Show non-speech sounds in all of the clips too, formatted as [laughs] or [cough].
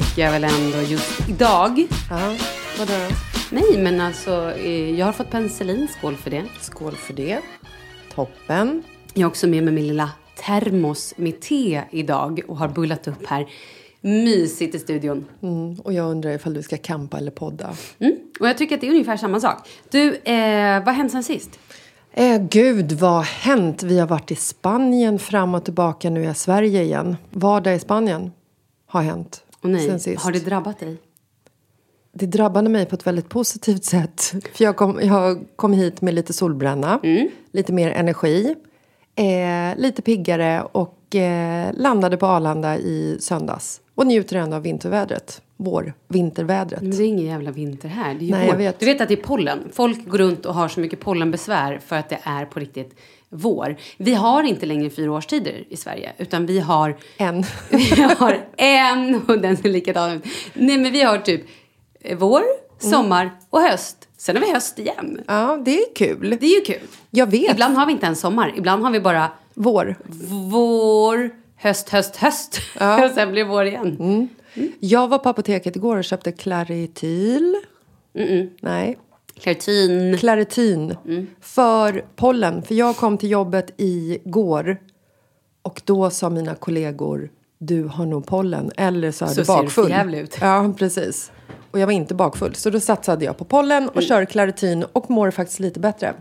tycker jag väl ändå just idag. Ja, vadå då? Nej, men alltså eh, jag har fått penicillinskål för det. Skål för det. Toppen. Jag har också med mig min lilla termos med te idag och har bullat upp här. Mysigt i studion. Mm, och jag undrar ifall du ska campa eller podda. Mm. Och jag tycker att det är ungefär samma sak. Du, eh, vad har hänt sen sist? Eh, gud, vad har hänt? Vi har varit i Spanien fram och tillbaka. Nu är jag i Sverige igen. Vardag i Spanien har hänt Och nej, sen sist. har det drabbat dig? Det drabbade mig på ett väldigt positivt [laughs] sätt. För jag kom, jag kom hit med lite solbränna, lite mer energi, eh, lite piggare och eh, landade på Arlanda i söndags. Och njuter ändå av vintervädret. Vår, vintervädret. Men det är ingen jävla vinter här. Det är Nej, vår. jag vet. Du vet att det är pollen. Folk går runt och har så mycket pollenbesvär för att det är på riktigt vår. Vi har inte längre fyra årstider i Sverige, utan vi har En. [laughs] Vi har en och den ser likadan ut. Nej men vi har typ eh, vår, sommar och höst. Sen har vi höst igen. Ja, det är kul. Det är ju kul. Jag vet. Ibland har vi inte ens sommar. Ibland har vi bara Vår. vår, höst, höst, höst. [laughs] och sen blir det vår igen. Jag var på apoteket igår och köpte Claritil. Nej. Claritin. Claritin. För pollen. För jag kom till jobbet igår och då sa mina kollegor du har nog pollen eller så är Så du ser du bakfull. förjävlig ut. Ja, precis. Och jag var inte bakfull. Så då satsade jag på pollen och kör Claritin och mår faktiskt lite bättre.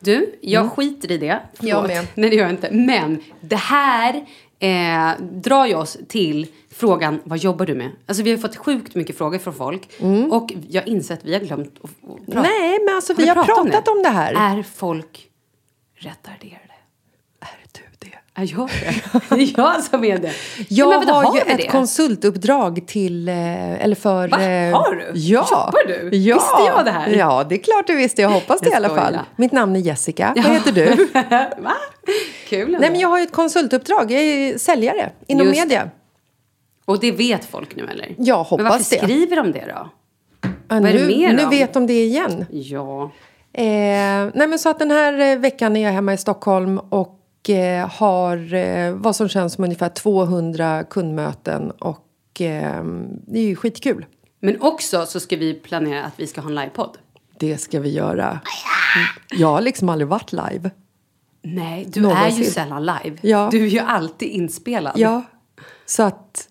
Du, jag skiter i det. Förlåt. med. Nej, det gör jag inte. Men det här eh, drar ju oss till frågan, vad jobbar du med? Alltså vi har fått sjukt mycket frågor från folk. Och jag inser att vi har glömt att, prata. Nej, men alltså vi vi har pratat pratat om det här. Är folk retarderade? Är det? Jag [laughs] det? Det är jag som är det. Jag Men vadå, har ju ett det? konsultuppdrag till, eh, eller för... Va? eh, Har du? Ja. Jobbar du? Ja. Visste jag det här? Ja, det är klart du visste. Jag hoppas det Jag i alla fall. Mitt namn är Jessica. Vad heter du? [laughs] Va? Kul. Nej, men jag har ju ett konsultuppdrag. Jag är säljare inom Just media. Och det vet folk nu eller? Jag hoppas Men varför det. skriver de det då? Ja, Vad är det nu, mer nu då? vet de det igen. Ja. Eh, nej, men så att den här eh, veckan är jag hemma i Stockholm och har eh, vad som känns som ungefär 200 kundmöten och eh, det är ju skitkul. Men också så ska vi planera att vi ska ha en livepodd. Det ska vi göra. Jag har liksom aldrig varit live. Nej, du är ju Någonsin. sällan live. Ja. Du är ju alltid inspelad. Ja, så att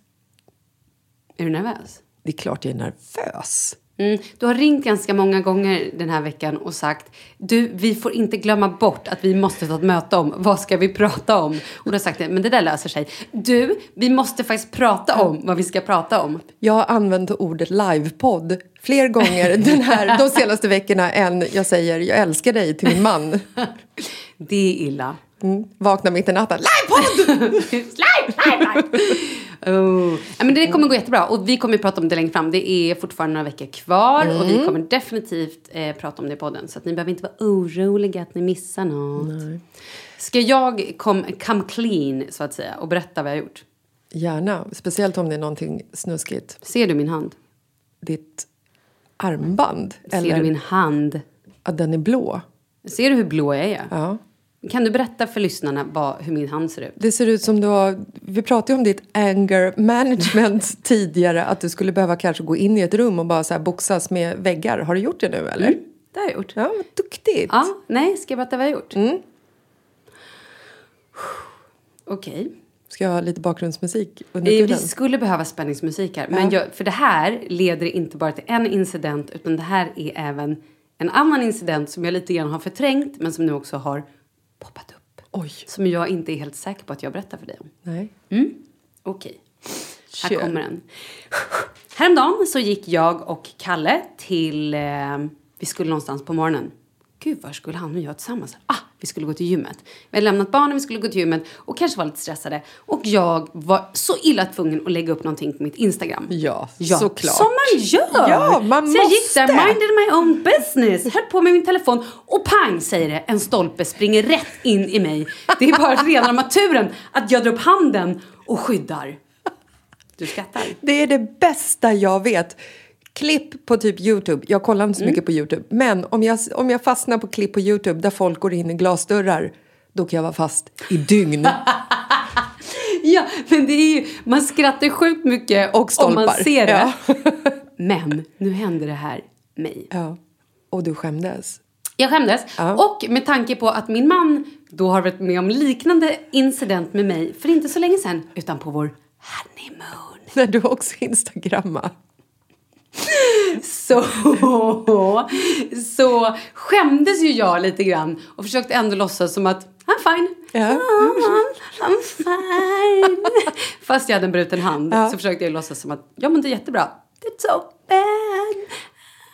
Är du nervös? det är klart jag är nervös. Mm. Du har ringt ganska många gånger den här veckan och sagt du, vi får inte glömma bort att vi måste ta ett möte om vad ska vi prata om? Och du har sagt det, men det där löser sig. Du, vi måste faktiskt prata om vad vi ska prata om. Jag har använt ordet livepodd fler gånger [laughs] den här, de senaste veckorna än jag säger jag älskar dig till min man. [laughs] Det är illa. Mm. Vaknar mitt i natten. Livepodd! [laughs] live, live, live! Oh. Ja, men det kommer gå jättebra och vi kommer prata om det längre fram. Det är fortfarande några veckor kvar och vi kommer definitivt eh, prata om det i podden. Så att ni behöver inte vara oroliga att ni missar något. Ska jag come, come clean så att säga och berätta vad jag har gjort? Gärna, speciellt om det är någonting snuskigt. Ser du min hand? Ditt armband, Ser eller du min hand? att den är blå. Ser du hur blå jag är? Ja. Kan du berätta för lyssnarna vad, hur min hand ser ut? Det ser ut som du har, vi pratade ju om ditt anger management [laughs] tidigare, att du skulle behöva kanske gå in i ett rum och bara så här boxas med väggar. Har du gjort det nu eller? Det har jag gjort. Ja, vad duktigt. Ja, nej, ska jag berätta vad jag har gjort? Mm. Okej. Ska jag ha lite bakgrundsmusik under Eh, Vi tiden? skulle behöva spänningsmusik här. Men jag, för det här leder inte bara till en incident utan det här är även en annan incident som jag lite grann har förträngt men som nu också har poppat upp. Oj. Som jag inte är helt säker på att jag berättar för dig om. Nej. Okej. Här Kör. kommer den. Häromdagen så gick jag och Kalle till... Eh, vi skulle någonstans på morgonen. Gud, var skulle han och jag tillsammans? Ah, vi skulle gå till gymmet. Vi hade lämnat barnen, vi skulle gå till gymmet och kanske var lite stressade. Och jag var så illa tvungen att lägga upp någonting på mitt Instagram. Ja, Ja, såklart. Som man gör! Ja, man så jag gick där, minded my own business, höll på med min telefon och pang säger det, en stolpe springer rätt in i mig. Det är bara rena armaturen att jag drar upp handen och skyddar. Du skrattar. Det är det bästa jag vet. Klipp på typ Youtube. Jag kollar inte så Mm. mycket på Youtube. Men om jag, om jag fastnar på klipp på Youtube där folk går in i glasdörrar då kan jag vara fast i dygn. [laughs] Ja, men det är ju, man skrattar sjukt mycket Och stolpar. om man ser det. Ja. [laughs] Men nu hände det här mig. Ja. Och du skämdes. Jag skämdes. Ja. Och med tanke på att min man då har varit med om liknande incident med mig för inte så länge sedan, utan på vår honeymoon. När du också instagrammar. Så, så skämdes ju jag lite grann och försökte ändå låtsas som att I'm fine. Ja. I'm, I'm fine. Fast jag hade en bruten hand Ja. så försökte jag låtsas som att jag mådde jättebra. It's so bad.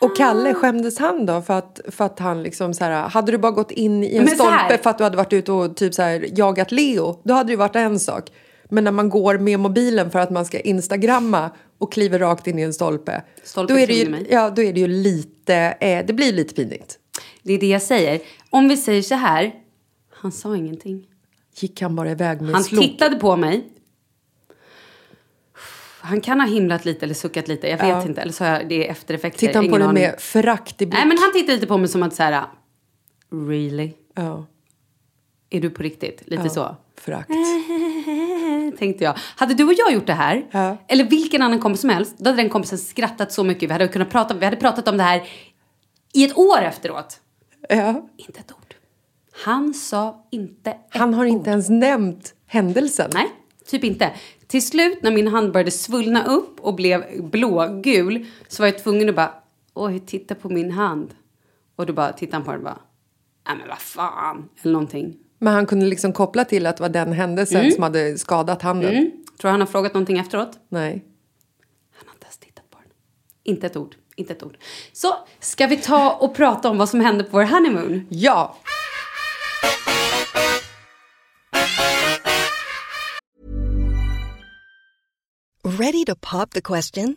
Och Kalle, skämdes han då för att, för att han liksom så här, hade du bara gått in i en Men stolpe för att du hade varit ute och typ så här, jagat Leo, då hade det varit en sak. Men när man går med mobilen för att man ska instagramma och kliver rakt in i en stolpe, Stolpen då är det ju, mig. ja, då är det ju lite, eh, det blir lite pinigt. Det är det jag säger. Om vi säger så här, han sa ingenting. Gick han bara iväg med Han slok? tittade på mig. Han kan ha himlat lite eller suckat lite, jag vet Ja. inte. Eller så har jag det är eftereffekter. Tittade han på dig med förakt i blick? Nej men han tittade lite på mig som att så här, really? Ja, Är du på riktigt? Lite ja. så. Förakt. [laughs] Tänkte jag. Hade du och jag gjort det här, Ja. eller vilken annan kompis som helst, då hade den kompisen skrattat så mycket. Vi hade, kunnat prata, vi hade pratat om det här i ett år efteråt. Ja. Inte ett ord. Han sa inte ett Han har ord. inte ens nämnt händelsen. Nej, typ inte. Till slut när min hand började svullna upp och blev blågul så var jag tvungen att bara, oj, titta på min hand. Och då bara tittade han på den och bara, nej men vad fan, eller någonting. Men han kunde liksom koppla till att det var den händelsen som hade skadat handen. Mm. Tror han har frågat någonting efteråt? Nej. Han har inte ens tittat på den. Inte ett ord. Inte ett ord. Så, ska vi ta och prata om vad som hände på vår honeymoon? Ja! Ready to pop the question?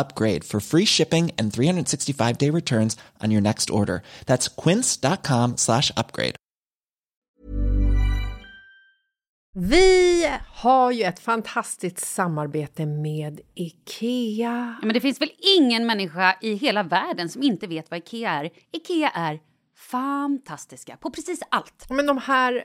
upgrade for free shipping and 365 day returns on your next order. That's quince.com slash upgrade. Vi har ju ett fantastiskt samarbete med Ikea. Ja, men det finns väl ingen människa i hela världen som inte vet vad Ikea är. Ikea är fantastiska på precis allt. Men de här,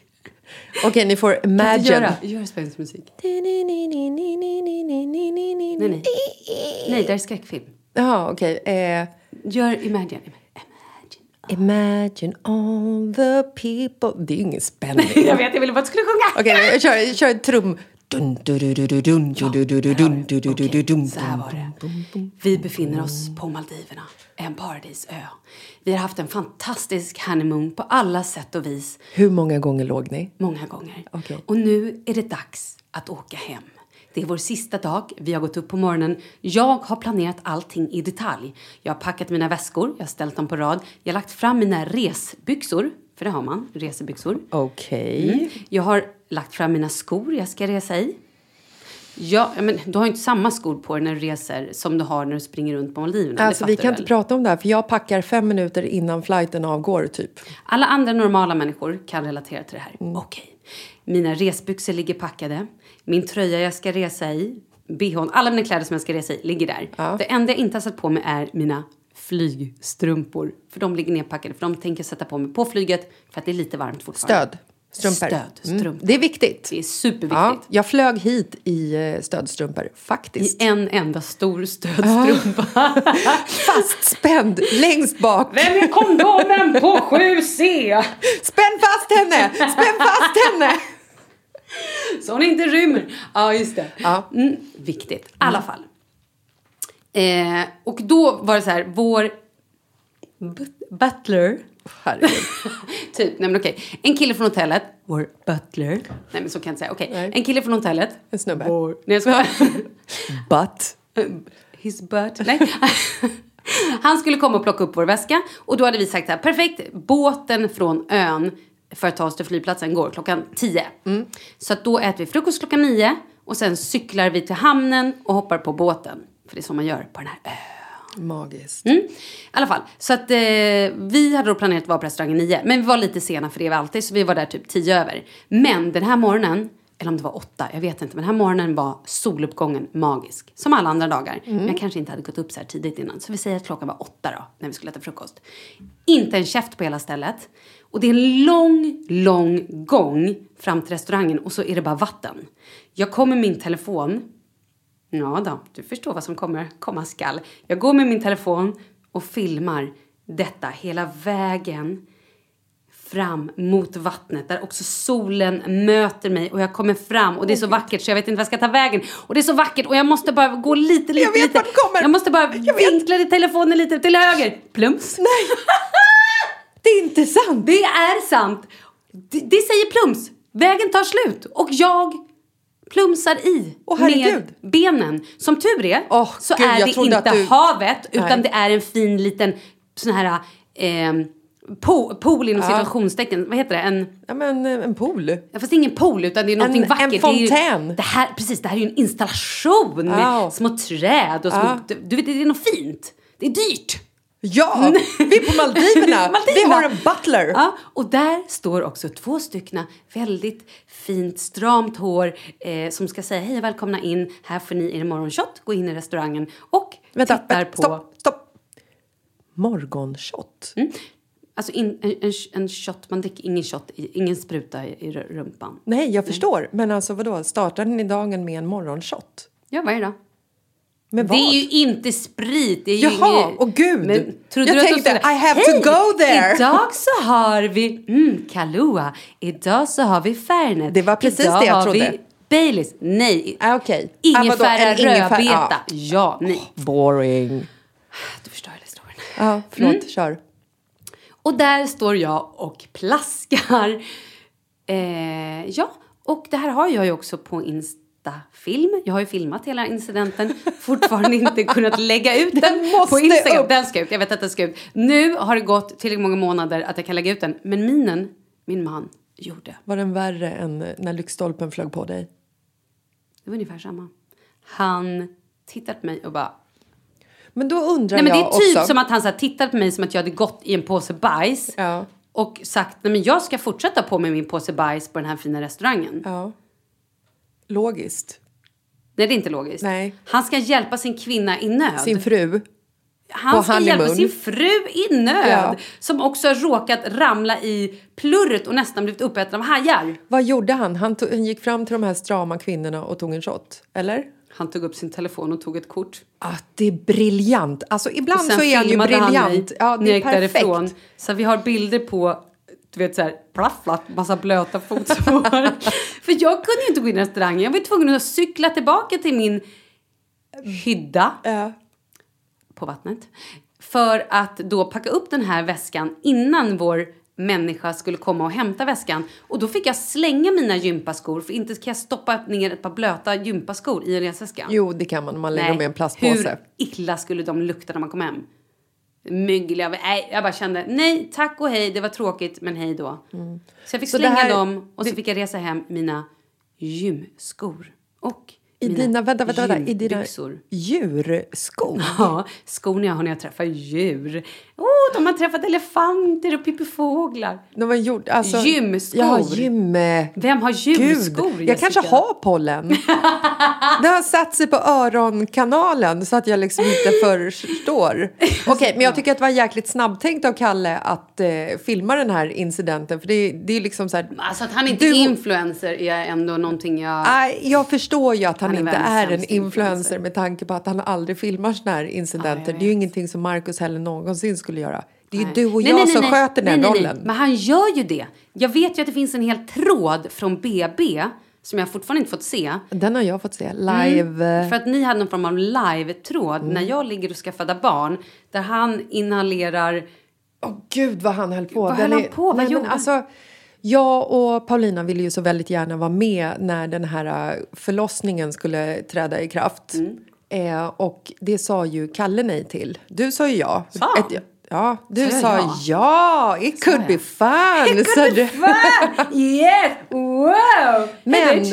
Okej, ni får imagine. Göra, gör spänningsmusik. Nej, nej. Nej, det är skräckfilm. Ja, okej. Eh, Gör Imagine. Imagine. all the people... Det är ju ingen spänning. [laughs] Jag vet, jag ville bara att du skulle sjunga. Okej, jag kör, jag kör trum. Dun, du, du, du, du, dun, du, du, du, du, dun, du, du, du, du, dun, Så här var det. Vi befinner oss på Maldiverna, en paradisö. Vi har haft en fantastisk honeymoon på alla sätt och vis, Hur många gånger låg ni? många gånger. Okej. Och nu är det dags att åka hem. Det är vår sista dag. Vi har gått upp på morgonen. Jag har planerat allting i detalj. Jag har packat mina väskor, jag har ställt dem på rad. Jag har lagt fram mina resbyxor, för det har man, resebyxor. Okej. Jag har lagt fram mina skor jag ska resa i. Ja, men du har ju inte samma skor på dig när du reser som du har när du springer runt på Maldiverna. Alltså, vi kan inte prata om det här, för jag packar fem minuter innan flighten avgår, typ. Alla andra normala människor kan relatera till det här. Mm. Okej. Mina resbyxor ligger packade. Min tröja jag ska resa i. bhn, alla mina kläder som jag ska resa i ligger där. Det enda jag inte har satt på mig är mina flygstrumpor. För de ligger nedpackade. För de tänker sätta på mig på flyget för att det är lite varmt fortfarande. Stöd. Strumpor. Stöd, Mm. Det är viktigt. Det är superviktigt. Ja, jag flög hit i eh, stödstrumpor, faktiskt. I en enda stor stödstrumpa. [laughs] Fastspänd längst bak. Vem är kondomen på 7C? Spänn fast henne! Spänn fast henne! Så hon inte rymmer. Ja, just det. Ja. Mm, viktigt. I alla fall. Eh, och då var det så här, vår but- butler. Herregud. [laughs] typ, nej men okej. En kille från hotellet. Vår butler. Nej men så kan jag inte säga. Okej, Nej. en kille från hotellet. En snubbe. Vår, nej jag skojar. [laughs] But. His butt. Nej. [laughs] Han skulle komma och plocka upp vår väska. Och då hade vi sagt så här, perfekt, båten från ön för att ta oss till flygplatsen går klockan 10. Så att då äter vi frukost klockan 9 och sen cyklar vi till hamnen och hoppar på båten. För det är så man gör på den här ön. Magiskt. Mm. I alla fall, så att eh, vi hade då planerat att vara på restaurangen 9. Men vi var lite sena för det är vi alltid, så vi var där typ 10 över. Men den här morgonen, eller om det var 8, jag vet inte. Men den här morgonen var soluppgången magisk. Som alla andra dagar. Men jag kanske inte hade gått upp så här tidigt innan. Så vi säger att klockan var 8 då, när vi skulle äta frukost. Inte en käft på hela stället. Och det är en lång, lång gång fram till restaurangen och så är det bara vatten. Jag kom med min telefon Ja då, du förstår vad som kommer komma skall. Jag går med min telefon och filmar detta hela vägen fram mot vattnet där också solen möter mig och jag kommer fram och det är så vackert så jag vet inte vad jag ska ta vägen. Och det är så vackert och jag måste bara gå lite, lite, Jag vet lite. vart det kommer. Jag måste bara Jag vinkla telefonen lite till höger. Plums. Nej! [laughs] Det är inte sant! Det är sant. Det, det säger plums. Vägen tar slut och jag plumsar i herregud. med benen. Som tur är Åh, så gud, är det inte du- havet utan Nej. det är en fin liten sån här eh, po, pool inom Ja. situationstecken. Vad heter det? En, Ja, men eh, en pool. ja, fast det är ingen pool utan det är någonting En- vackert. en Det fontän. Ju, det här, precis, det här är ju en installation med Ja. små träd och små, Ja. du, du vet, det är något fint. Det är dyrt. Ja! [laughs] Vi är på Maldiverna! Vi Maldiverna. har en butler! Ja, och där står också två stycken väldigt fint stramt hår eh, som ska säga hej och välkomna in. Här får ni er morgonshot. Gå in i restaurangen och Vänta, tittar vänta, på... stopp, stopp! Morgonshot? Alltså in, en, en, en shot, man dricker ingen shot, ingen spruta i, i rumpan. Nej, jag förstår. Men alltså vadå, startar ni dagen med en morgonshot? Ja, vad är Men Det vad? är ju inte sprit. Det är ju Jaha, inget- åh gud. trodde Jag du att de tänkte, skulle- I have Hej, to go there. Idag [laughs] så har vi mm, Kahlua. Idag så har vi Fernet. Det var precis Idag det jag trodde. vi Baileys. Nej. Ah, okej. Ah, Ingefära, ingefära, rödbeta. ja. Ja, nej. Boring. Du förstör hela historien. Ja, förlåt. Mm. Kör. Och där står jag och plaskar. Eh, ja, och det här har jag ju också på Instagram. film. Jag har ju filmat hela incidenten, fortfarande inte kunnat lägga ut den, Den på Instagram. upp. Den ska ut, jag vet att den ska ut. Nu har det gått tillräckligt många månader att jag kan lägga ut den. Men minen, min man, gjorde. Var den värre än när lyktstolpen flög på dig? Det var ungefär samma. Han tittade på mig och bara... Men då undrar Nej men det är typ också. som att han så här, tittade på mig som att jag hade gått i en påse bajs. Ja. Och sagt, nej men jag ska fortsätta på med min påse bajs på den här fina restaurangen. Ja. Logiskt. Nej det är inte logiskt. Nej. Han ska hjälpa sin kvinna i nöd. Sin fru. Han ska hjälpa honeymoon. sin fru i nöd. Ja. Som också har råkat ramla i plurret och nästan blivit uppäten av hajar. Vad gjorde han? Han, tog, han gick fram till de här strama kvinnorna och tog en shot. Eller? Han tog upp sin telefon och tog ett kort. Ah, det är briljant. Alltså ibland så är han ju filmade han mig briljant. Ja, det är perfekt. därifrån. Så vi har bilder på, du vet så här, plafflat, massa blöta fotsår. [laughs] För jag kunde ju inte gå in i restaurangen. Jag var tvungen att cykla tillbaka till min hydda Ja. på vattnet. För att då packa upp den här väskan innan vår människa skulle komma och hämta väskan. Och då fick jag slänga mina gympaskor för inte kan jag stoppa ner ett par blöta gympaskor i en resväska. Jo, det kan man om man lägger dem i en plastpåse. Hur illa skulle de lukta när man kom hem? Nej, jag bara kände nej, tack och hej, det var tråkigt, men hej då. Så jag fick Så slänga här- dem och så fick jag resa hem mina gymskor. Och I mina dina, vänta, vänta, vänta, i dina djurskor. [laughs] Ja, skorna jag har när jag träffar djur. Oh, de har träffat elefanter och pippifåglar. De var gjort, alltså, Gymskor. Ja, gym... eh, Vem har gymskor, Gud, jag Jessica? kanske har pollen. [laughs] det har satt sig på öronkanalen så att jag liksom inte förstår. [laughs] Okej, men jag tycker att det var jäkligt snabbtänkt av Kalle att eh, filma den här incidenten. För det, det är liksom så här... Alltså att han inte Du- är influencer är ändå någonting jag... Nej, jag förstår ju att han, Han är inte är en influencer influencer. med tanke på att han aldrig filmar såna här incidenter. jag det är ju ingenting som Marcus heller någonsin skulle göra. Det är ju du och Nej, jag nej, nej, som sköter den nej, rollen. Men han gör ju det. Jag vet ju att det finns en hel tråd från BB som jag fortfarande inte fått se. Den har jag fått se live. Mm. För att ni hade någon form av live-tråd Mm. när jag ligger och ska föda barn. Där han inhalerar... Åh gud vad han höll på. Vad Den höll han på? Vad Nej, men gjorde alltså, jag och Paulina ville ju så väldigt gärna vara med när den här äh, förlossningen skulle träda i kraft. Mm. Eh, och det sa ju Kalle nej till. Du sa ju ja. Sa? Ett- ja, du sa ja? ja. It could be fun. It could be fun! Yes! Wow! Men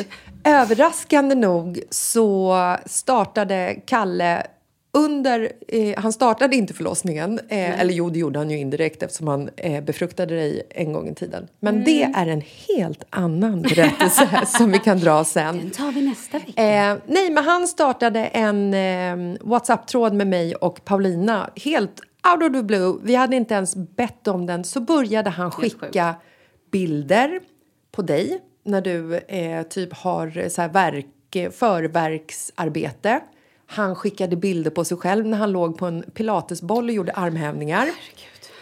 överraskande nog så startade Kalle under, eh, han startade inte förlossningen, eh, eller jo det gjorde han ju indirekt eftersom han eh, befruktade dig en gång i tiden. Men det är en helt annan berättelse [laughs] som vi kan dra sen. Den tar vi nästa vecka. Eh, nej, men han startade en eh, WhatsApp-tråd med mig och Paulina helt out of the blue. Vi hade inte ens bett om den. Så började han skicka bilder på dig när du eh, typ har så här verk, förverksarbete. Han skickade bilder på sig själv när han låg på en pilatesboll och gjorde armhävningar.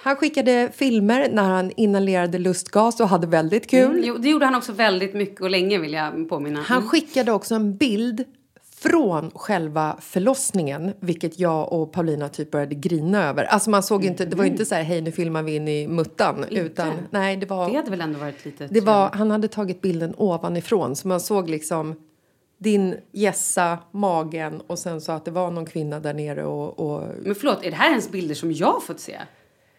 Han skickade filmer när han inhalerade lustgas och hade väldigt kul. Mm, jo, det gjorde han också väldigt mycket och länge vill jag påminna. Han Mm. skickade också en bild från själva förlossningen, vilket jag och Paulina typ började grina över. Alltså man såg inte, det var inte så här, hej nu filmar vi in i muttan, utan nej det var, Det hade väl ändå varit lite det var, han hade tagit bilden ovanifrån så man såg liksom din gässa, magen och sen så att det var någon kvinna där nere och, och Men förlåt, är det här ens bilder som jag har fått se?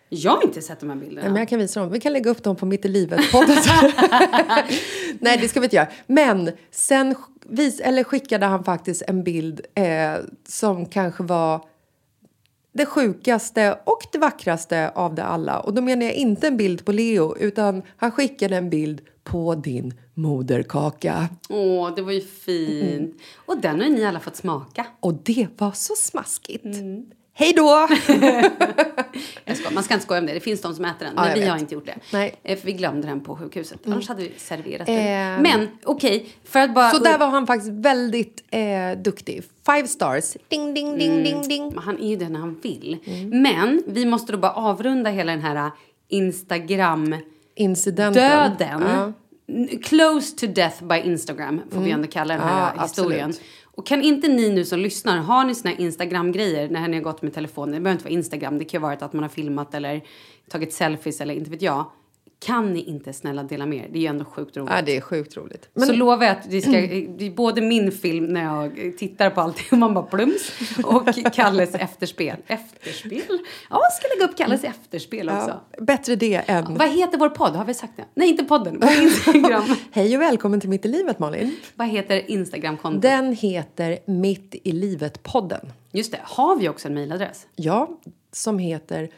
Jag har inte sett de här bilderna. Nej, men jag kan visa dem. Vi kan lägga upp dem på Mitt i livet-podden. [laughs] Nej, det ska vi inte göra. Men sen vis, eller skickade han faktiskt en bild eh, som kanske var det sjukaste och det vackraste av det alla. Och då menar jag inte en bild på Leo, utan han skickade en bild på din moderkaka. Åh, det var ju fint. Och den har ni alla fått smaka. Och det var så smaskigt. Hej då! [laughs] Man ska inte skoja om det. Det finns de som äter den. Ja, men vi vet. har inte gjort det. Nej. Mm. Eh, För vi glömde den på sjukhuset. Annars hade vi serverat Eh. den. Men okej, för att bara... Så där var han faktiskt väldigt eh, duktig. Five stars. Ding, ding, ding, ding, ding. Men Han är ju det när han vill. Mm. Men vi måste då bara avrunda hela den här Instagram-döden. Incidenten. Ja. N- Close to death by Instagram får vi ändå kalla den här Mm. Ja, historien. absolut. Och kan inte ni nu som lyssnar, har ni såna här Instagram-grejer när ni har gått med telefonen? Det behöver inte vara Instagram, det kan ju vara att man har filmat eller tagit selfies eller inte vet jag. Kan ni inte snälla dela med er? Det är ju ändå sjukt roligt. Ja, det är sjukt roligt. så lovar jag att det ska, det är både min film när jag tittar på allting och man bara plums och Kalles efterspel. Efterspel? Ja, jag ska lägga upp Kalles efterspel också. ja, bättre det än... Vad heter vår podd? Har vi sagt det? Nej, inte podden. Vår [laughs] Instagram. Hej och välkommen till Mitt i livet, Malin. Vad heter Instagramkontot? Den heter Mitt i livet-podden. Just det, har vi också en mejladress? Ja, som heter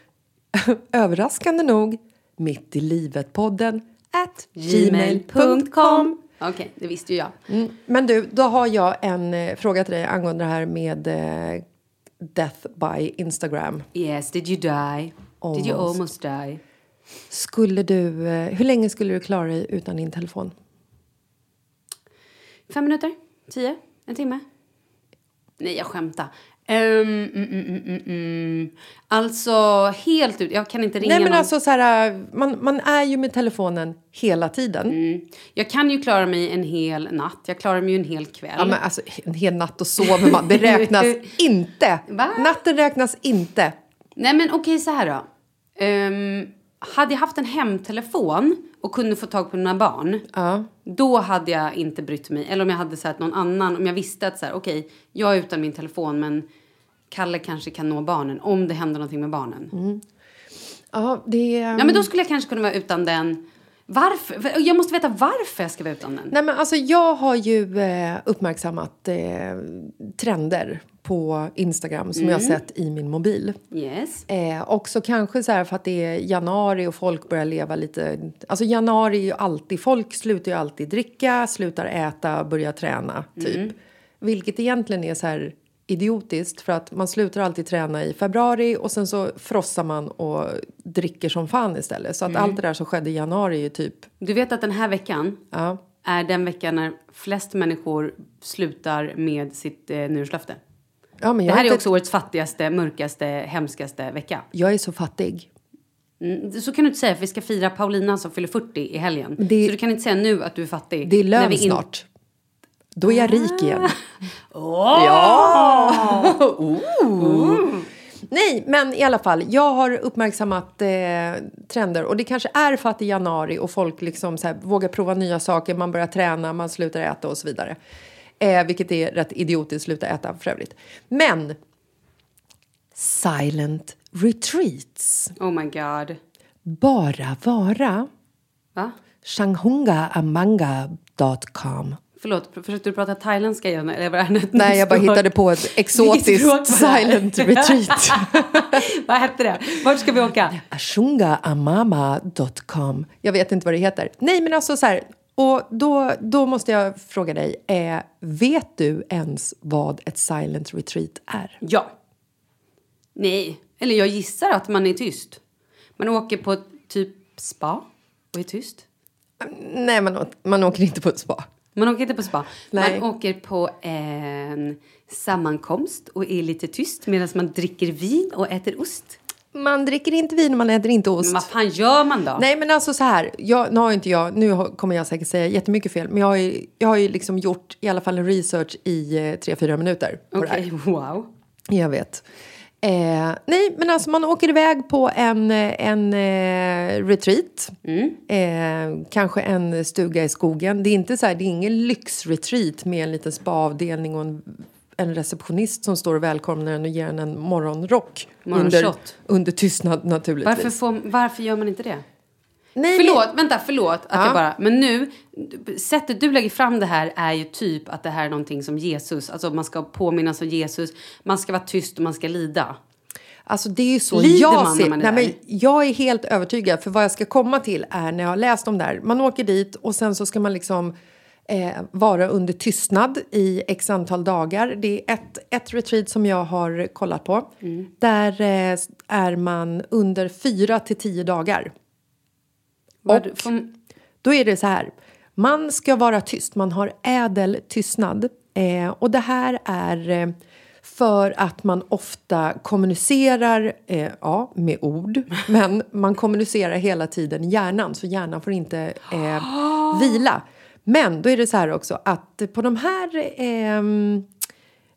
[laughs] överraskande nog Mitt i livet-podden at gmail.com. Okej, det visste ju jag. Mm. Men du, då har jag en eh, fråga till dig angående det här med eh, Death by Instagram. Yes, did you die? Did you Almost. almost die? Skulle du, eh, hur länge skulle du klara dig utan din telefon? Fem minuter? Tio? En timme? Nej, jag skämtar. Ehm, mm, mm, mm, mm. Alltså, helt ut. Jag kan inte ringa Nej men någon. alltså så här, man, man är ju med telefonen hela tiden. Mm. Jag kan ju klara mig en hel natt. Jag klarar mig ju en hel kväll. Ja, men alltså, en hel natt och sover man. Det räknas [laughs] inte. Va? Natten räknas inte. Nej, men okej, så här då. Ehm, hade jag haft en hemtelefon och kunde få tag på mina barn, Ja. då hade jag inte brytt mig. Eller om jag hade så här, någon annan, om jag visste att så här, okej, jag är utan min telefon, men Kalle kanske kan nå barnen om det händer någonting med barnen. Mm. Ja, det... Ja, men då skulle jag kanske kunna vara utan den. Varför? Jag måste veta varför jag ska vara utan den. Nej, men alltså, jag har ju eh, uppmärksammat eh, trender på Instagram som jag har sett i min mobil. Yes. Eh, också kanske så här för att det är januari och folk börjar leva lite... Alltså januari är ju alltid... Folk slutar ju alltid dricka, slutar äta, börjar träna, typ. Vilket egentligen är så här idiotiskt för att man slutar alltid träna i februari och sen så frossar man och dricker som fan istället. Så att allt det där som skedde i januari är ju typ... Du vet att den här veckan Ja. är den veckan när flest människor slutar med sitt eh, nyårslöfte. Ja, men Det jag, här är inte- också årets fattigaste, mörkaste, hemskaste vecka. jag är så fattig. Mm, så kan du inte säga, för vi ska fira Paulina som fyller 40 i helgen. Det- så du kan inte säga nu att du är fattig. Det är när lön vi in- snart. Då är jag rik igen. [laughs] Nej, men i alla fall. Jag har uppmärksammat eh, trender. Och det kanske är för att det är januari och folk liksom så här, vågar prova nya saker. Man börjar träna, man slutar äta och så vidare. Eh, vilket är rätt idiotiskt, sluta äta för övrigt. Men silent retreats. Oh my god. Bara vara. Va? Shanghungaamanga.com Förlåt, försökte du prata thailändska igen? Eller var det ett Nej, jag bara [laughs] hittade på ett [laughs] exotiskt silent [laughs] retreat. Vad hette det? Vart ska vi åka? Ashungaamama.com. Jag vet inte vad det heter. Nej, men alltså så här. Och då, då måste jag fråga dig, eh, vet du ens vad ett silent retreat är? Ja. Nej, eller jag gissar att man är tyst. Man åker på typ spa och är tyst. Nej, man, man åker inte på ett spa. Man åker inte på spa. Nej. Man åker på en sammankomst och är lite tyst medan man dricker vin och äter ost. Man dricker inte vin och man äter inte Men ost. vad fan gör man då? Nej men alltså så här, jag, nu har inte jag, nu har- kommer jag säkert säga jättemycket fel, men jag har ju, jag har ju liksom gjort i alla fall en research i eh, tre, fyra minuter på det här. Okej, [laughs] wow. Jag vet. Eh, nej, men alltså man åker iväg på en, en eh, retreat. Eh, kanske en stuga i skogen. Det är inte så här, det är ingen lyxretreat med en liten spaavdelning och en, en receptionist som står och välkomnar en och ger en en morgonrock. Under, under tystnad naturligtvis. Varför, får, varför gör man inte det? Nej, Förlåt, vänta, förlåt att Ja. jag bara... Men nu, sättet du lägger fram det här är ju typ att det här är någonting som Jesus, alltså man ska påminnas om Jesus, man ska vara tyst och man ska lida. Alltså det är ju så Lider jag man när ser. man är Nej, där? men jag är helt övertygad. För vad jag ska komma till är när jag har läst om det här. Man åker dit och sen så ska man liksom eh, vara under tystnad i x antal dagar. Det är ett, ett retreat som jag har kollat på. Mm. Där eh, är man under fyra till tio dagar. Och- Då är det så här. Man ska vara tyst. Man har ädel tystnad. Eh, och det här är eh, för att man ofta kommunicerar, eh, ja, med ord. [laughs] Men man kommunicerar hela tiden hjärnan, så hjärnan får inte eh, vila. Men då är det så här också att på de här ehm,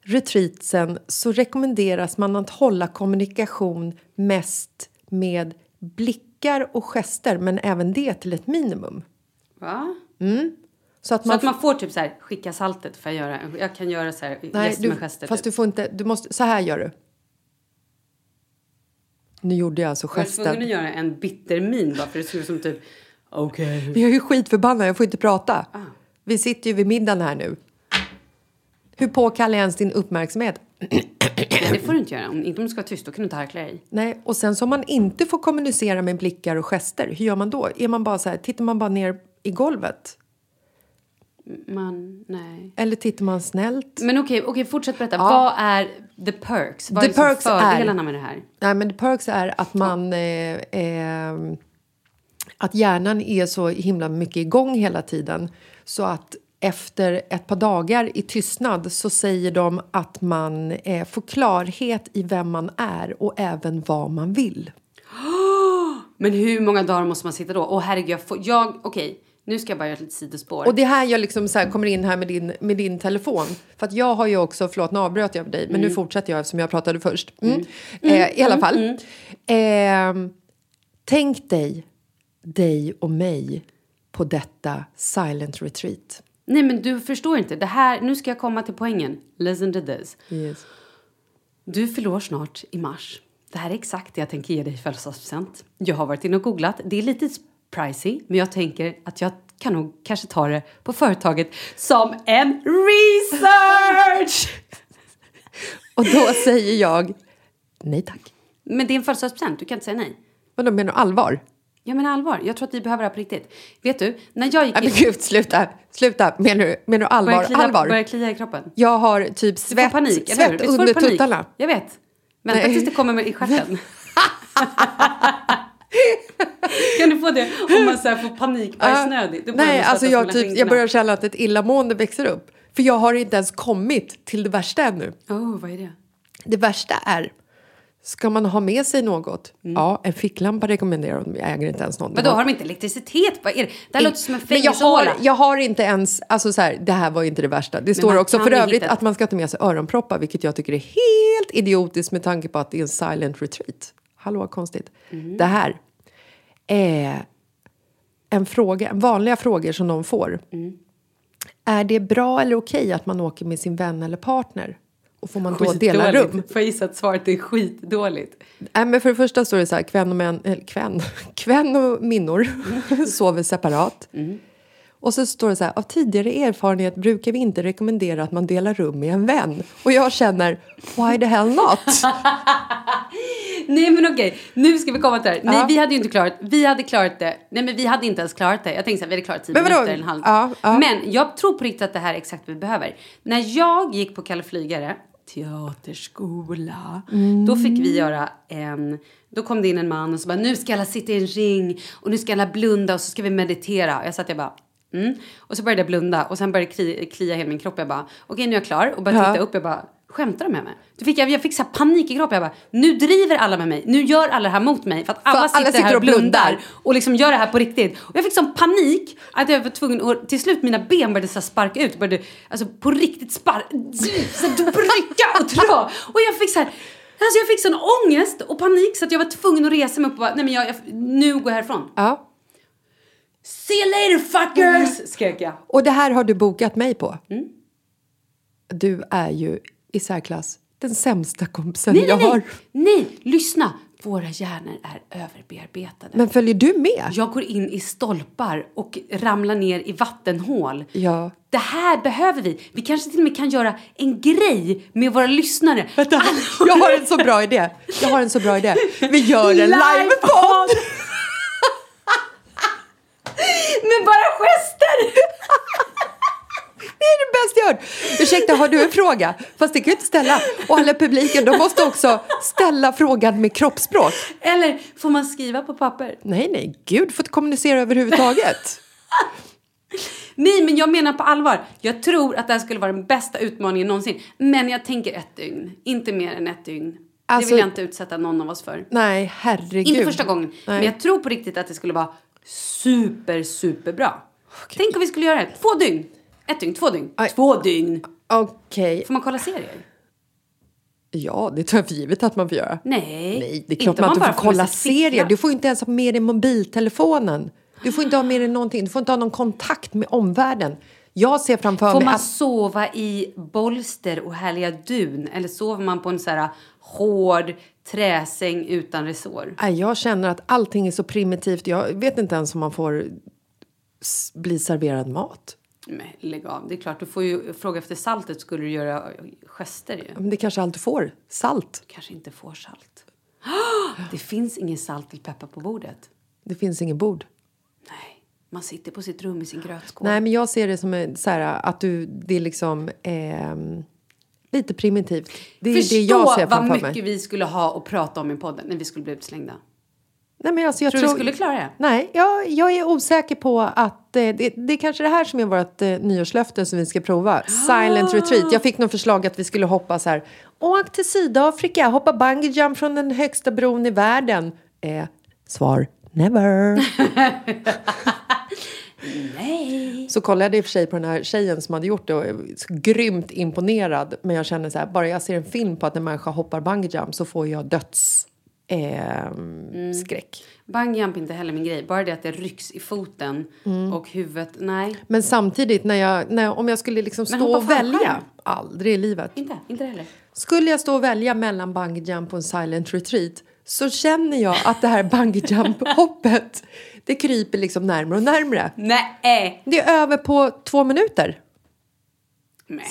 retreatsen så rekommenderas man att hålla kommunikation mest med blickar blickar och gester, men även det till ett minimum. Va? Så att Så man, att man får typ så här, skicka saltet för att göra, jag kan göra så här, nej, du, med gester. fast typ. du får inte, du måste, så här gör du. Nu gjorde jag alltså Jag var tvungen att gesten. göra en bitter min bara för det såg ut som typ, okej. Men jag är ju skitförbannad, jag får inte prata. Ah. Vi sitter ju vid middagen här nu. Hur påkallar jag ens din uppmärksamhet? Det får du inte göra. Om, inte om du ska vara tyst, då kan du inte harkla dig. Nej, och sen så om man inte får kommunicera med blickar och gester, hur gör man då? Är man bara så här, tittar man bara ner i golvet? Man, nej. Eller tittar man snällt? Men okej, okej, fortsätt berätta. Vad är the perks? Vad The är perks är- fördelarna med det här? Nej, men the perks är att man... Eh, eh, att hjärnan är så himla mycket igång hela tiden så att efter ett par dagar i tystnad så säger de att man eh, får klarhet i vem man är och även vad man vill. [gasps] Men hur många dagar måste man sitta då? Åh herregud, jag får, jag, okej, nu ska jag bara göra ett litet sidospår. Och det här jag liksom så här kommer in här med din, med din telefon. För att jag har ju också, förlåt nu avbröt jag dig, men nu fortsätter jag eftersom jag pratade först. Mm. Eh, I alla fall. Eh, tänk dig, dig och mig på detta silent retreat. Nej men du förstår inte. Det här, nu ska jag komma till poängen. Listen to this. Yes. Du förlorar snart i mars. Det här är exakt det jag tänker ge dig i födelsedagspresent. Jag har varit inne och googlat. Det är lite pricey, men jag tänker att jag kan nog kanske ta det på företaget som en research! [laughs] Och då säger jag nej tack. Men det är en födelsedagspresent, du kan inte säga nej. Vadå, menar du allvar? Jag menar allvar, jag tror att vi behöver det här på riktigt. Vet du, när jag gick Nej men gud, sluta. Sluta. Menar du, menar du allvar? började klia, allvar? började klia i kroppen. Jag har typ svett, panik, svett under panik? tuttarna. Jag vet. Vänta Nej. tills det kommer med i stjärten. [laughs] kan du få det om man så här får panikbajsnödig? Börjar Nej, alltså jag, typ, jag börjar känna att ett illamående växer upp. För jag har inte ens kommit till det värsta ännu. Oh, vad är det? Det värsta är, ska man ha med sig något? Mm. Ja, en ficklampa rekommenderar de. Jag äger inte ens någon. Vadå, har de inte elektricitet? Vad är det? Det här låter som en Men jag fängelsehåla. har, jag har inte ens, alltså så här, det här var inte det värsta. Det står man också för övrigt att man ska ta med sig öronproppar, vilket jag tycker är helt idiotiskt med tanke på att det är en silent retreat. Hallå, konstigt. Mm. Det här är en fråga, vanliga frågor som de får. Mm. Är det bra eller okej att man åker med sin vän eller partner? Och får man då dela rum? Får jag gissa att svaret är skitdåligt? Nej, men för det första står det så här, kvän och, män, eller kvän, [laughs] kvän och minnor [laughs] sover separat. Och så står det så här, av tidigare erfarenhet brukar vi inte rekommendera att man delar rum med en vän. Och jag känner, why the hell not? [laughs] Nej men okej, nu ska vi komma till det här. Nej Ja. vi hade ju inte klarat, vi hade klarat det. Nej men vi hade inte ens klarat det. Jag tänkte så här, vi hade klarat tio Men minuter en halv. Ja, ja. Men jag tror på riktigt att det här är exakt vad vi behöver. När jag gick på Kalle Flygare, teaterskola, då fick vi göra en, då kom det in en man och så bara nu ska alla sitta i en ring och nu ska alla blunda och så ska vi meditera. Och jag satt jag bara Mm. Och så började jag blunda och sen började det klia, klia hela min kropp. Jag bara, okej nu är jag klar. Och började Ja. titta upp. Jag bara, skämtar de med mig? Då fick jag, jag fick så här panik i kroppen. Jag bara, nu driver alla med mig. Nu gör alla det här mot mig. För att alla, alla sitter, sitter här och blundar. blundar. Och liksom gör det här på riktigt. Och jag fick sån panik att jag var tvungen att, till slut mina ben började så sparka ut. Började, alltså på riktigt sparka, så här, rycka och dra. Och jag fick så här, alltså jag fick sån ångest och panik så att jag var tvungen att resa mig upp och bara, nej men jag, jag, nu går jag härifrån. Ja. See you later fuckers! Skrek jag. Och det här har du bokat mig på. Mm. Du är ju i särklass den sämsta kompisen Nej, jag nej, har. nej, nej, lyssna. Våra hjärnor är överbearbetade. Men följer du med? Jag går in i stolpar och ramlar ner i vattenhål. Ja. Det här behöver vi. Vi kanske till och med kan göra en grej med våra lyssnare. Vänta, Alla- jag har en så bra idé. Jag har en så bra idé. Vi gör en livepodd! [laughs] med bara gester! Det är det bästa jag hört. Ursäkta, har du en fråga? Fast det kan jag inte ställa. Och alla publiken, de måste också ställa frågan med kroppsspråk. Eller får man skriva på papper? Nej, nej, gud, får inte kommunicera överhuvudtaget. Nej, men jag menar på allvar. Jag tror att det här skulle vara den bästa utmaningen någonsin. Men jag tänker ett dygn. Inte mer än ett dygn. Alltså- det vill jag inte utsätta någon av oss för. Nej, herregud. Inte första gången. Men Nej. jag tror på riktigt att det skulle vara super, super bra. Tänk om vi skulle göra det. Två dygn. Ett dygn, två dygn. Aj. Två dygn. Okej. Får man kolla serier? Ja, det tar jag för givet att man får göra. Nej, Nej, det är klart inte man inte bara får kolla serier. Du får inte ens ha med dig mobiltelefonen. Du får inte ha med dig någonting. Du får inte ha någon kontakt med omvärlden. Jag ser framför Får mig man att... sova i bolster och härliga dun? Eller sover man på en så här hård träsäng utan resår? Jag känner att allting är så primitivt. Jag vet inte ens om man får bli serverad mat. Men lägg av. Det är klart, du får ju fråga efter saltet skulle du göra gester ju. Men det kanske allt du får. Salt. Kanske inte får salt. [gasps] Det finns ingen salt eller peppar på bordet. Det finns ingen bord. Nej, man sitter på sitt rum i sin grötskål. Nej, men jag ser det som så här, att du, det är liksom ehm, lite primitivt. Det är Förstå det jag ser vad mycket mig. vi skulle ha att prata om i podden när vi skulle bli utslängda. Nej, men alltså, jag Tror du vi skulle klara det? Nej, jag, jag är osäker på att eh, det, det är kanske det här som är vårt eh, nyårslöfte som vi ska prova. Silent retreat. Jag fick någon förslag att vi skulle hoppa så här. Åk till Sydafrika, hoppa bungee jump från den högsta bron i världen. Eh, svar never. [laughs] Nej. Så kollade jag i och för sig på den här tjejen som hade gjort det och så grymt imponerad. Men jag känner så här, bara jag ser en film på att en människa hoppar bungee jump så får jag döds... ehm, skräck. Bungyjump är inte heller min grej. Bara det att det rycks i foten Mm. och huvudet. Nej, Men samtidigt, när jag, när, om jag skulle liksom stå och välja, fallskärm? aldrig i livet. inte. Inte heller. Skulle jag stå och välja mellan bungee jump och en silent retreat så känner jag att det här [laughs] bungee jump-hoppet, det kryper liksom närmare och närmare. Nej. Det är över på två minuter. Nej.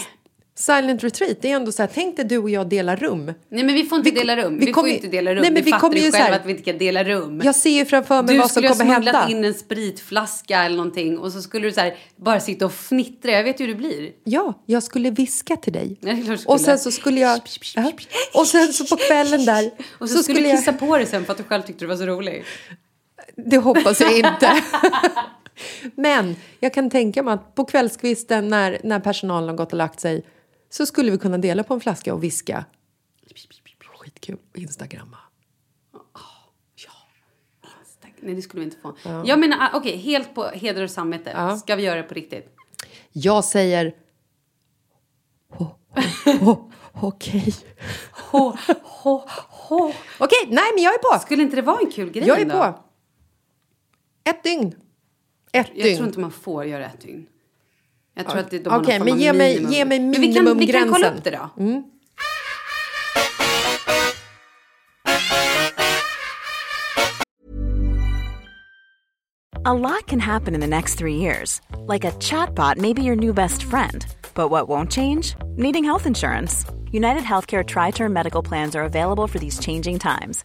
Silent retreat, det är ändå så här, tänk dig du och jag delar rum. Nej men vi får inte Vi dela rum. vi Vi, kommer får ju- inte dela rum. Nej, men vi vi fattar kommer ju ju så själv här- att vi inte kan dela rum. Jag ser ju framför mig du vad som skulle ha kommer smugglat hända. in en spritflaska eller någonting och så skulle du så här, bara sitta och fnittra. Jag vet hur det blir. Ja, jag skulle viska till dig. Du Och skulle. sen så skulle jag... Ja. Och sen så på kvällen där [laughs] Och så, skulle du jag... kissa på dig sen för att du själv tyckte det var så roligt. Det hoppas jag inte. [laughs] Men jag kan tänka mig att på kvällskvisten när, när personalen har gått och lagt sig så skulle vi kunna dela på en flaska och viska. Skitkul. Instagramma. Nej, det skulle vi inte få. Jag menar, ah, okej, helt på heder och samvete. Ja. Ska vi göra det på riktigt? Jag säger... Okej. Okej, nej men jag är på. Skulle inte det vara en kul grej Jag är ändå? på. Ett dygn. Ett Jag dygn. tror inte man får göra ett dygn. Jag tror att det, de har någon Okej, form men ge mig- minimum. ge mig Men vi kan, vi kan minimumgränsen. kolla upp det då. A lot can happen in the next three years. Like a chatbot may be your new best friend. But what won't change? Needing health insurance. United Healthcare Tri Term Medical Plans are available for these changing times.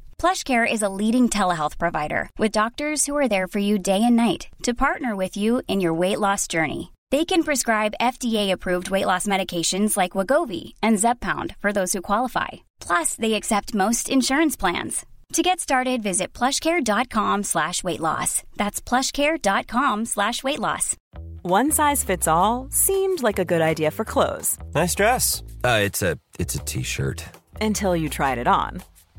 PlushCare is a leading telehealth provider with doctors who are there for you day and night to partner with you in your weight loss journey. They can prescribe FDA-approved weight loss medications like Wagovi and Zepbound for those who qualify. Plus, they accept most insurance plans. To get started, visit plushcare.com slash weight loss. That's plushcare.com slash weight loss. One size fits all seemed like a good idea for clothes Nice dress. Uh, it's a it's a t-shirt. until you tried it on.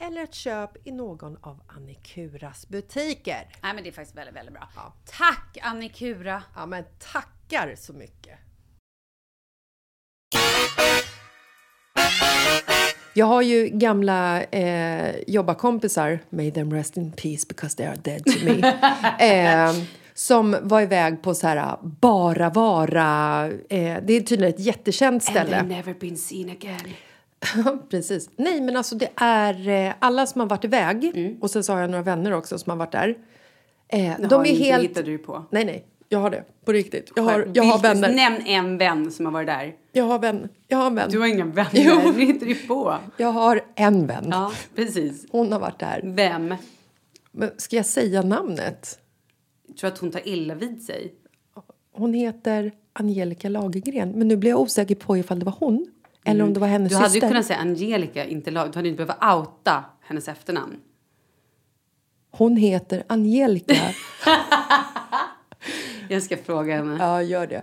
eller ett köp i någon av Annikuras butiker. Nej, men det är faktiskt väldigt, väldigt bra. Tack Annikura! Ja, men tackar så mycket! Jag har ju gamla eh, jobbarkompisar, may them rest in peace because they are dead to me, [laughs] eh, som var iväg på så här bara vara, eh, det är tydligen ett jättekänt ställe. never been seen again. [laughs] Precis. Nej, men alltså det är eh, alla som har varit iväg och sen så har jag några vänner också som har varit där. Eh, de är inte, helt... hittade du på. Nej, nej. Jag har det. På riktigt. Jag har, jag har vänner. Nämn en vän som har varit där. Jag har vän. Jag har en vän. Du har inga vänner, Jo. nu hittar du på. Jag har en vän. Ja, precis. Hon har varit där. Vem? Men ska jag säga namnet? Jag tror att hon tar illa vid sig. Hon heter Angelica Lagergren. Men nu blir jag osäker på ifall det var hon. Eller om det var hennes Du hade ju syster. kunnat säga Angelica, inte lag. Du hade inte behövt outa hennes efternamn. Hon heter Angelica. [laughs] Jag ska fråga henne. Ja, gör det.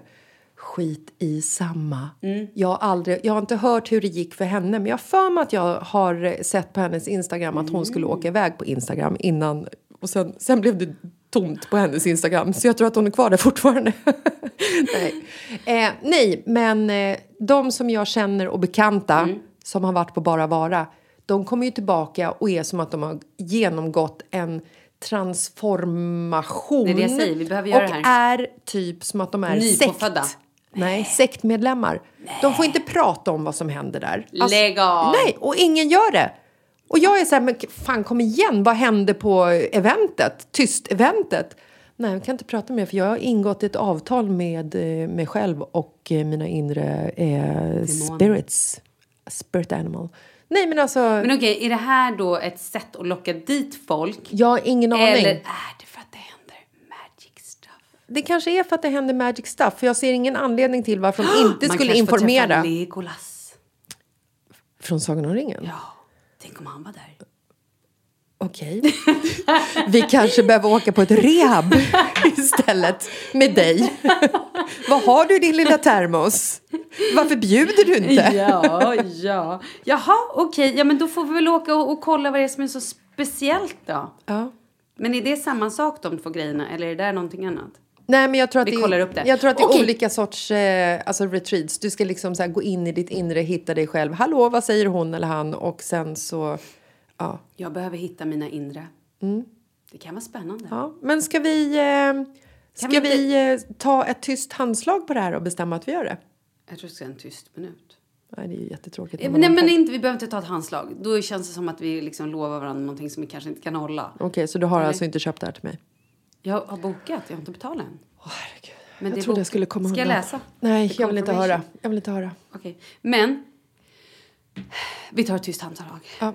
Skit i samma. Jag, har aldrig, jag har inte hört hur det gick för henne men jag har för mig att jag har sett på hennes Instagram att hon skulle åka iväg på Instagram innan och sen, sen blev det tomt på hennes Instagram så jag tror att hon är kvar där fortfarande. [laughs] nej. Eh, nej, men eh, de som jag känner och bekanta som har varit på Bara Vara de kommer ju tillbaka och är som att de har genomgått en transformation. Det är det jag säger, vi behöver göra och det här. är typ som att de är Nypåfödda. sekt. Nej, sektmedlemmar. De får inte prata om vad som händer där. Lägg av. Nej, och ingen gör det. Och jag är så här, men fan kom igen, vad hände på eventet? Tyst-eventet? Nej, jag kan inte prata med för jag har ingått ett avtal med eh, mig själv och eh, mina inre eh, spirits. Spirit animal. Nej, men alltså, Men okej, är det här då ett sätt att locka dit folk? jag har ingen aning. Eller är det för att det händer magic stuff? Det kanske är för att det händer magic stuff. För jag ser ingen anledning till varför de [gasps] inte Man skulle kanske får träffa informera. Legolas. Från Sagan om ringen? Ja, tänk om han var där. Okej. Vi kanske behöver åka på ett rehab istället med dig. Vad har du i din lilla termos? Varför bjuder du inte? Ja, ja. Jaha, okej. Ja, men då får vi väl åka och, och kolla vad det är som är så speciellt då. Ja. Men är det samma sak de två grejerna eller är det där någonting annat? Nej, men jag tror att Vi det, är- kollar upp det. Jag tror att det är Okej. olika sorts eh, alltså retreats. Du ska liksom så här gå in i ditt inre, hitta dig själv. Hallå, vad säger hon eller han? Och sen så Ja. Jag behöver hitta mina inre. Det kan vara spännande. ja. Men ska vi, eh, ska vi vi, eh, ta ett tyst handslag på det här och bestämma att vi gör det? Jag tror det ska en tyst minut. Nej, det är ju jättetråkigt. Eh, Nej, men inte, vi behöver inte ta ett handslag. Då känns det som att vi liksom lovar varandra någonting som vi kanske inte kan hålla. Okej, så du har Nej. alltså inte köpt det här till mig? Jag har bokat, jag har inte betalat än. Åh, herregud. Men jag trodde jag skulle komma Ska jag läsa? Nej, jag vill inte höra. Jag vill inte höra. Okej. Men vi tar ett tyst handslag. Ja.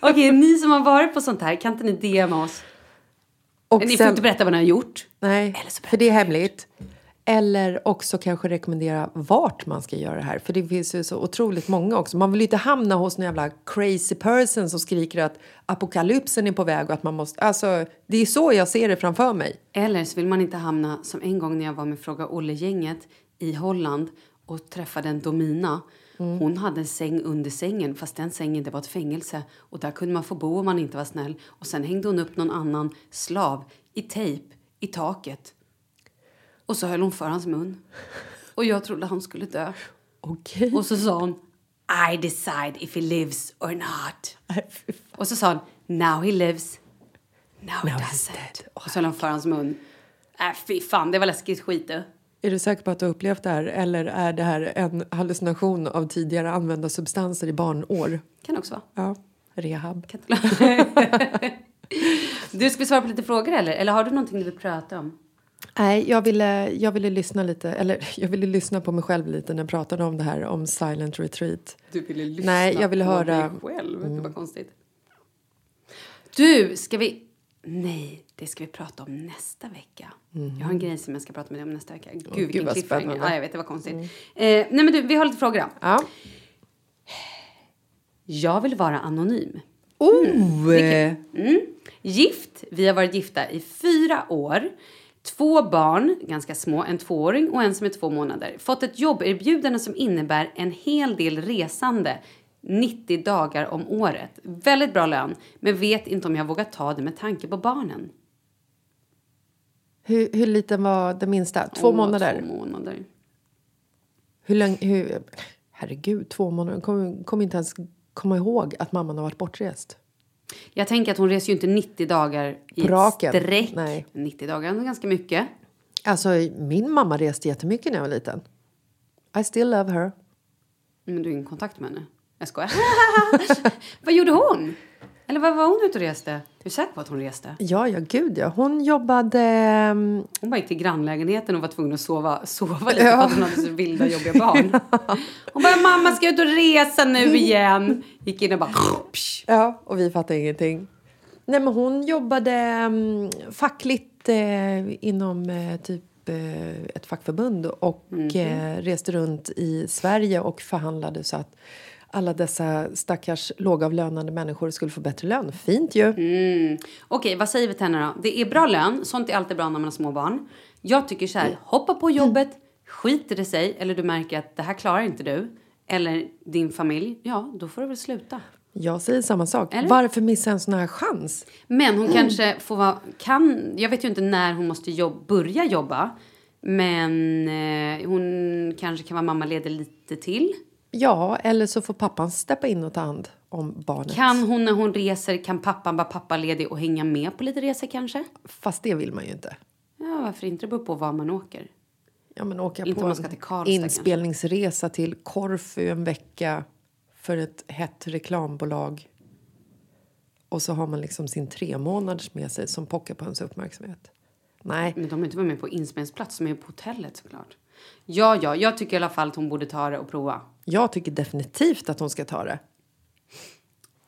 Okej, ni som har varit på sånt här, kan inte ni DMa oss? Och ni får sen- inte berätta vad ni har gjort. Nej, för det är hemligt. Eller också kanske rekommendera vart man ska göra det här. För det finns ju så otroligt många också. Man vill ju inte hamna hos någon jävla crazy person som skriker att apokalypsen är på väg och att man måste... Alltså, det är så jag ser det framför mig. Eller så vill man inte hamna som en gång när jag var med Fråga Olle-gänget i Holland och träffade en Domina. Hon hade en säng under sängen fast den sängen det var ett fängelse och där kunde man få bo om man inte var snäll. Och sen hängde hon upp någon annan slav i tejp i taket. Och så höll hon för hans mun. Och jag trodde han skulle dö. Okej. Och så sa hon I decide if he lives or not. Och så sa hon Now he lives. Now, he Now he's doesn't. Och så höll hon för hans mun. Äh, fy fan, det var läskigt skit du. Är du säker på att du har upplevt det här? Eller är det här en hallucination av tidigare använda substanser i barnår? Kan också vara. Ja, rehab. Kan [laughs] du, ska vi svara på lite frågor eller? Eller har du någonting du vill prata om? Nej, jag ville, jag ville lyssna lite, eller [laughs] jag ville lyssna på mig själv lite när jag pratade om det här, om silent retreat. Du ville lyssna Nej, jag ville på höra- dig själv. Det var konstigt. Du, ska vi... Nej, det ska vi prata om nästa vecka. Jag har en grej som jag ska prata med dig om nästa vecka. Gud, vilken gud, vad spännande. Ja, jag vet, det var konstigt. Eh, nej, men du, vi har lite frågor då. Ja. Jag vill vara anonym. Oh! Mm. Gift. Vi har varit gifta i fyra år. Två barn, ganska små, en tvååring och en som är två månader. Fått ett jobberbjudande som innebär en hel del resande. 90 dagar om året. Väldigt bra lön, men vet inte om jag vågar ta det med tanke på barnen. Hur, hur liten var den minsta? Två Åh, månader? Två månader. Hur länge... Hur, herregud, två månader. Kommer kom inte ens komma ihåg att mamman har varit bortrest. Jag tänker att hon reser ju inte 90 dagar i På raken. ett streck. Nej. 90 dagar är ganska mycket. Alltså, min mamma reste jättemycket när jag var liten. I still love her. Men du har ingen kontakt med henne? Jag skojar. [laughs] vad gjorde hon? Eller vad var hon ute och reste? Är du säker på att hon reste? Ja, ja, gud ja. Hon jobbade... ehm, Hon bara gick till grannlägenheten och var tvungen att sova, sova lite för att hon hade så vilda jobbiga barn. [laughs] Hon bara, mamma ska ut och resa nu igen. Gick in och bara... Ja, och vi fattade ingenting. Nej, men hon jobbade um, fackligt eh, inom eh, typ eh, ett fackförbund och eh, reste runt i Sverige och förhandlade så att alla dessa stackars lågavlönade människor skulle få bättre lön. Fint ju. Mm. Okej, vad säger vi till henne då? Det är bra lön. Sånt är alltid bra när man har små barn. Jag tycker så här, hoppa på jobbet. Skiter det sig, eller du märker att det här klarar inte du. Eller din familj. Ja, då får du väl sluta. Jag säger samma sak. Eller? Varför missa en sån här chans? Men hon kanske får vara... Kan, jag vet ju inte när hon måste jobb, börja jobba. Men eh, hon kanske kan vara mammaledig lite till. Ja, eller så får pappan steppa in och ta hand om barnet. Kan hon när hon reser, kan pappan vara pappaledig och hänga med på lite resor kanske? Fast det vill man ju inte. Ja, varför inte? Det beror på var man åker. Ja, men åka Inte på man ska till Karlstad, inspelningsresa till Korfu en vecka för ett hett reklambolag. Och så har man liksom sin tre månaders med sig som pockar på ens uppmärksamhet. Nej, Men de har inte varit med på inspelningsplats, de är på hotellet såklart. Ja, ja, jag tycker i alla fall att hon borde ta det och prova. Jag tycker definitivt att hon ska ta det.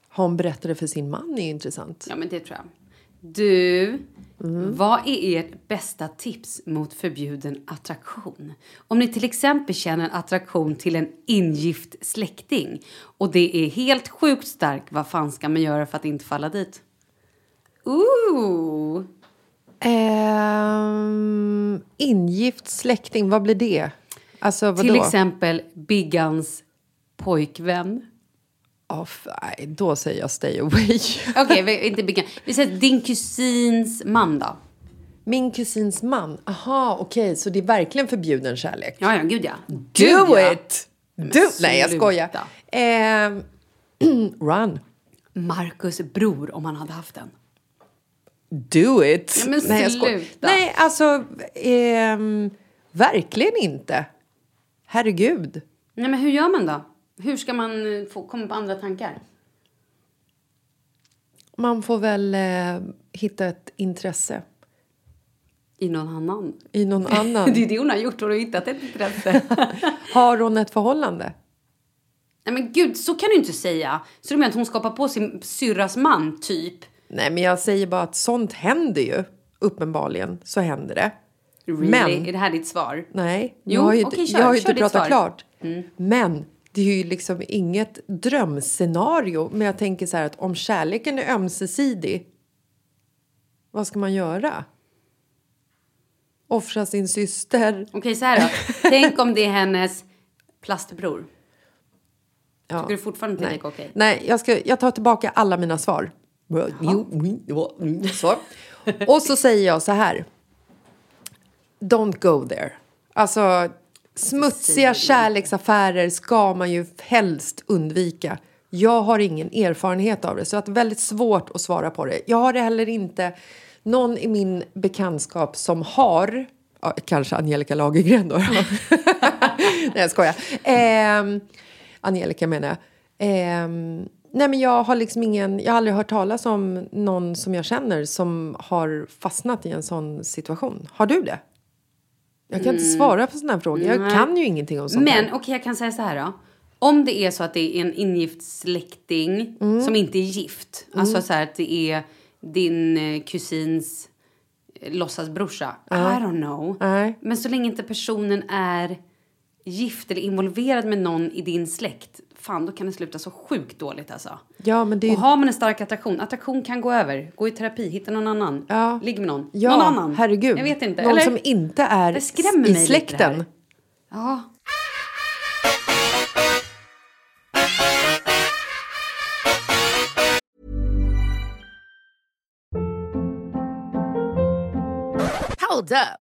Har hon berättat det för sin man är ju intressant. Ja, men det tror jag. Du, vad är ert bästa tips mot förbjuden attraktion? Om ni till exempel känner en attraktion till en ingift släkting och det är helt sjukt stark, vad fan ska man göra för att inte falla dit? Ooh! Ehm, ingift släkting, vad blir det? Alltså? Till exempel Biggans pojkvän. F- nej, då säger jag stay away. [laughs] Okej, vi- inte Biggan. Vi säger din kusins man då. Min kusins man. Aha, okej, så det är verkligen förbjuden kärlek. Ja, ja, gud ja. Do Gud, ja. it! Du, nej, jag skojar. Eh, [clears throat] run. Marcus bror om han hade haft den. Do it. Ja, men nej, jag skojar. Nej, alltså... ehm, verkligen inte. Herregud. Nej, men hur gör man då? Hur ska man eh, få komma på andra tankar? Man får väl eh, hitta ett intresse I någon annan? i någon [laughs] annan. Det är det hon har gjort. Hon har hittat ett intresse. [laughs] Har hon ett förhållande? Nej men gud, så kan du inte säga. Så du menar att hon skapar på sin syrras man, typ? Nej, men jag säger bara att sånt händer ju. Uppenbarligen så händer det. Really? Men- Är det här ditt svar? Nej, Jo, jag har ju, okej, kör. jag har ju inte pratat svar. klart. Men det är ju liksom inget drömscenario. Men jag tänker så här att om kärleken är ömsesidig, vad ska man göra? Offra sin syster? Okej, så här då. [laughs] Tänk om det är hennes plastbror. Ja. Tycker du fortfarande inte det är okej? Nej jag, ska, jag tar tillbaka alla mina svar. Så. Och så säger jag så här. Don't go there. Alltså, smutsiga kärleksaffärer ska man ju helst undvika. Jag har ingen erfarenhet av det, så att väldigt svårt att svara på det. Jag har det heller inte någon i min bekantskap som har... Ja, kanske Angelica Lagergren då. [laughs] nej, jag skojar. Ehm, Angelica menar jag. Ehm, nej, men jag har liksom ingen... Jag har aldrig hört talas om någon som jag känner som har fastnat i en sån situation. Har du det? Jag kan inte svara på såna här frågor. Jag Nej. kan ju ingenting om sånt. Men okej, jag kan säga så här då. Om det är så att det är en ingift släkting Mm. som inte är gift. Alltså så här att det är din eh, kusins eh, låtsasbrorsa. I don't know. Nej. Men så länge inte personen är gift eller involverad med någon i din släkt. Fan, då kan det sluta så sjukt dåligt alltså. Ja, men det Och har man en stark attraktion, attraktion kan gå över. Gå i terapi, hitta någon annan. Ja. Ligg med någon. Ja, någon annan. herregud. Jag vet inte. Någon Eller? som inte är Det skrämmer mig i släkten. Ja. Hold up.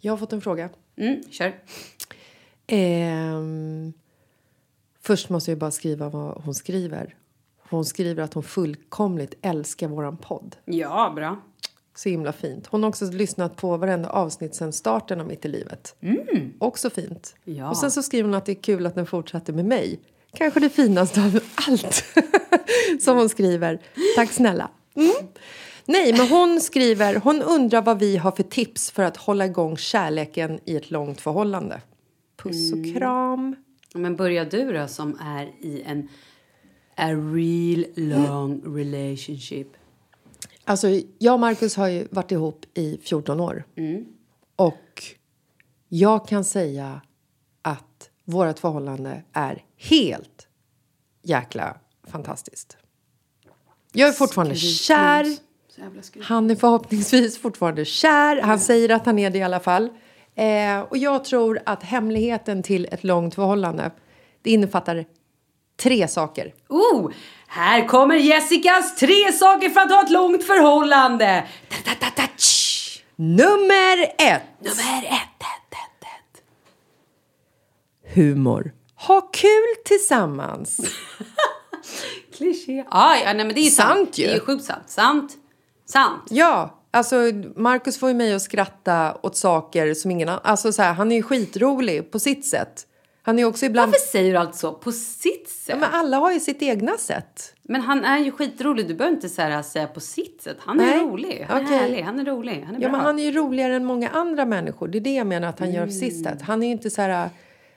Jag har fått en fråga. Mm, kör. Ehm, först måste jag bara skriva vad hon skriver. Hon skriver att hon fullkomligt älskar våran podd. Ja, bra. Så himla fint. Hon har också lyssnat på varenda avsnitt sedan starten av Mitt i livet. Också fint. Ja. Och sen så skriver hon att det är kul att den fortsatte med mig. Kanske det finaste av allt [laughs] som hon skriver. Tack snälla. Mm. Nej, men hon skriver, hon undrar vad vi har för tips för att hålla igång kärleken i ett långt förhållande. Puss och kram. Ja, Men börja du då som är i en a real long relationship. Alltså, jag och Marcus har ju varit ihop i 14 år. Och jag kan säga att vårt förhållande är helt jäkla fantastiskt. Jag är fortfarande kär. Han är förhoppningsvis fortfarande kär. Han säger att han är det i alla fall. Eh, och jag tror att hemligheten till ett långt förhållande det innefattar tre saker. Oh, här kommer Jessicas tre saker för att ha ett långt förhållande. Da, da, tsch. Nummer ett! Nummer ett, ett, ett, ett. Humor. Ha kul tillsammans. [laughs] Kliché. Ah, ja, nej, men det är sant. Sant ju. Det är ju sjukt sant. Sant. Sant. Ja, alltså Marcus får ju mig att skratta åt saker som ingen annan... Alltså så här, han är ju skitrolig på sitt sätt. Han är också ibland... Varför säger du allt så? På sitt sätt? Ja, men alla har ju sitt egna sätt. Men han är ju skitrolig. Du behöver inte så här säga på sitt sätt. Han är Nej. rolig. Han Okej. är härlig. Han är rolig. Han är Ja, bra. men han är ju roligare än många andra människor. Det är det jag menar att han gör på sitt sätt. Han är ju inte så här...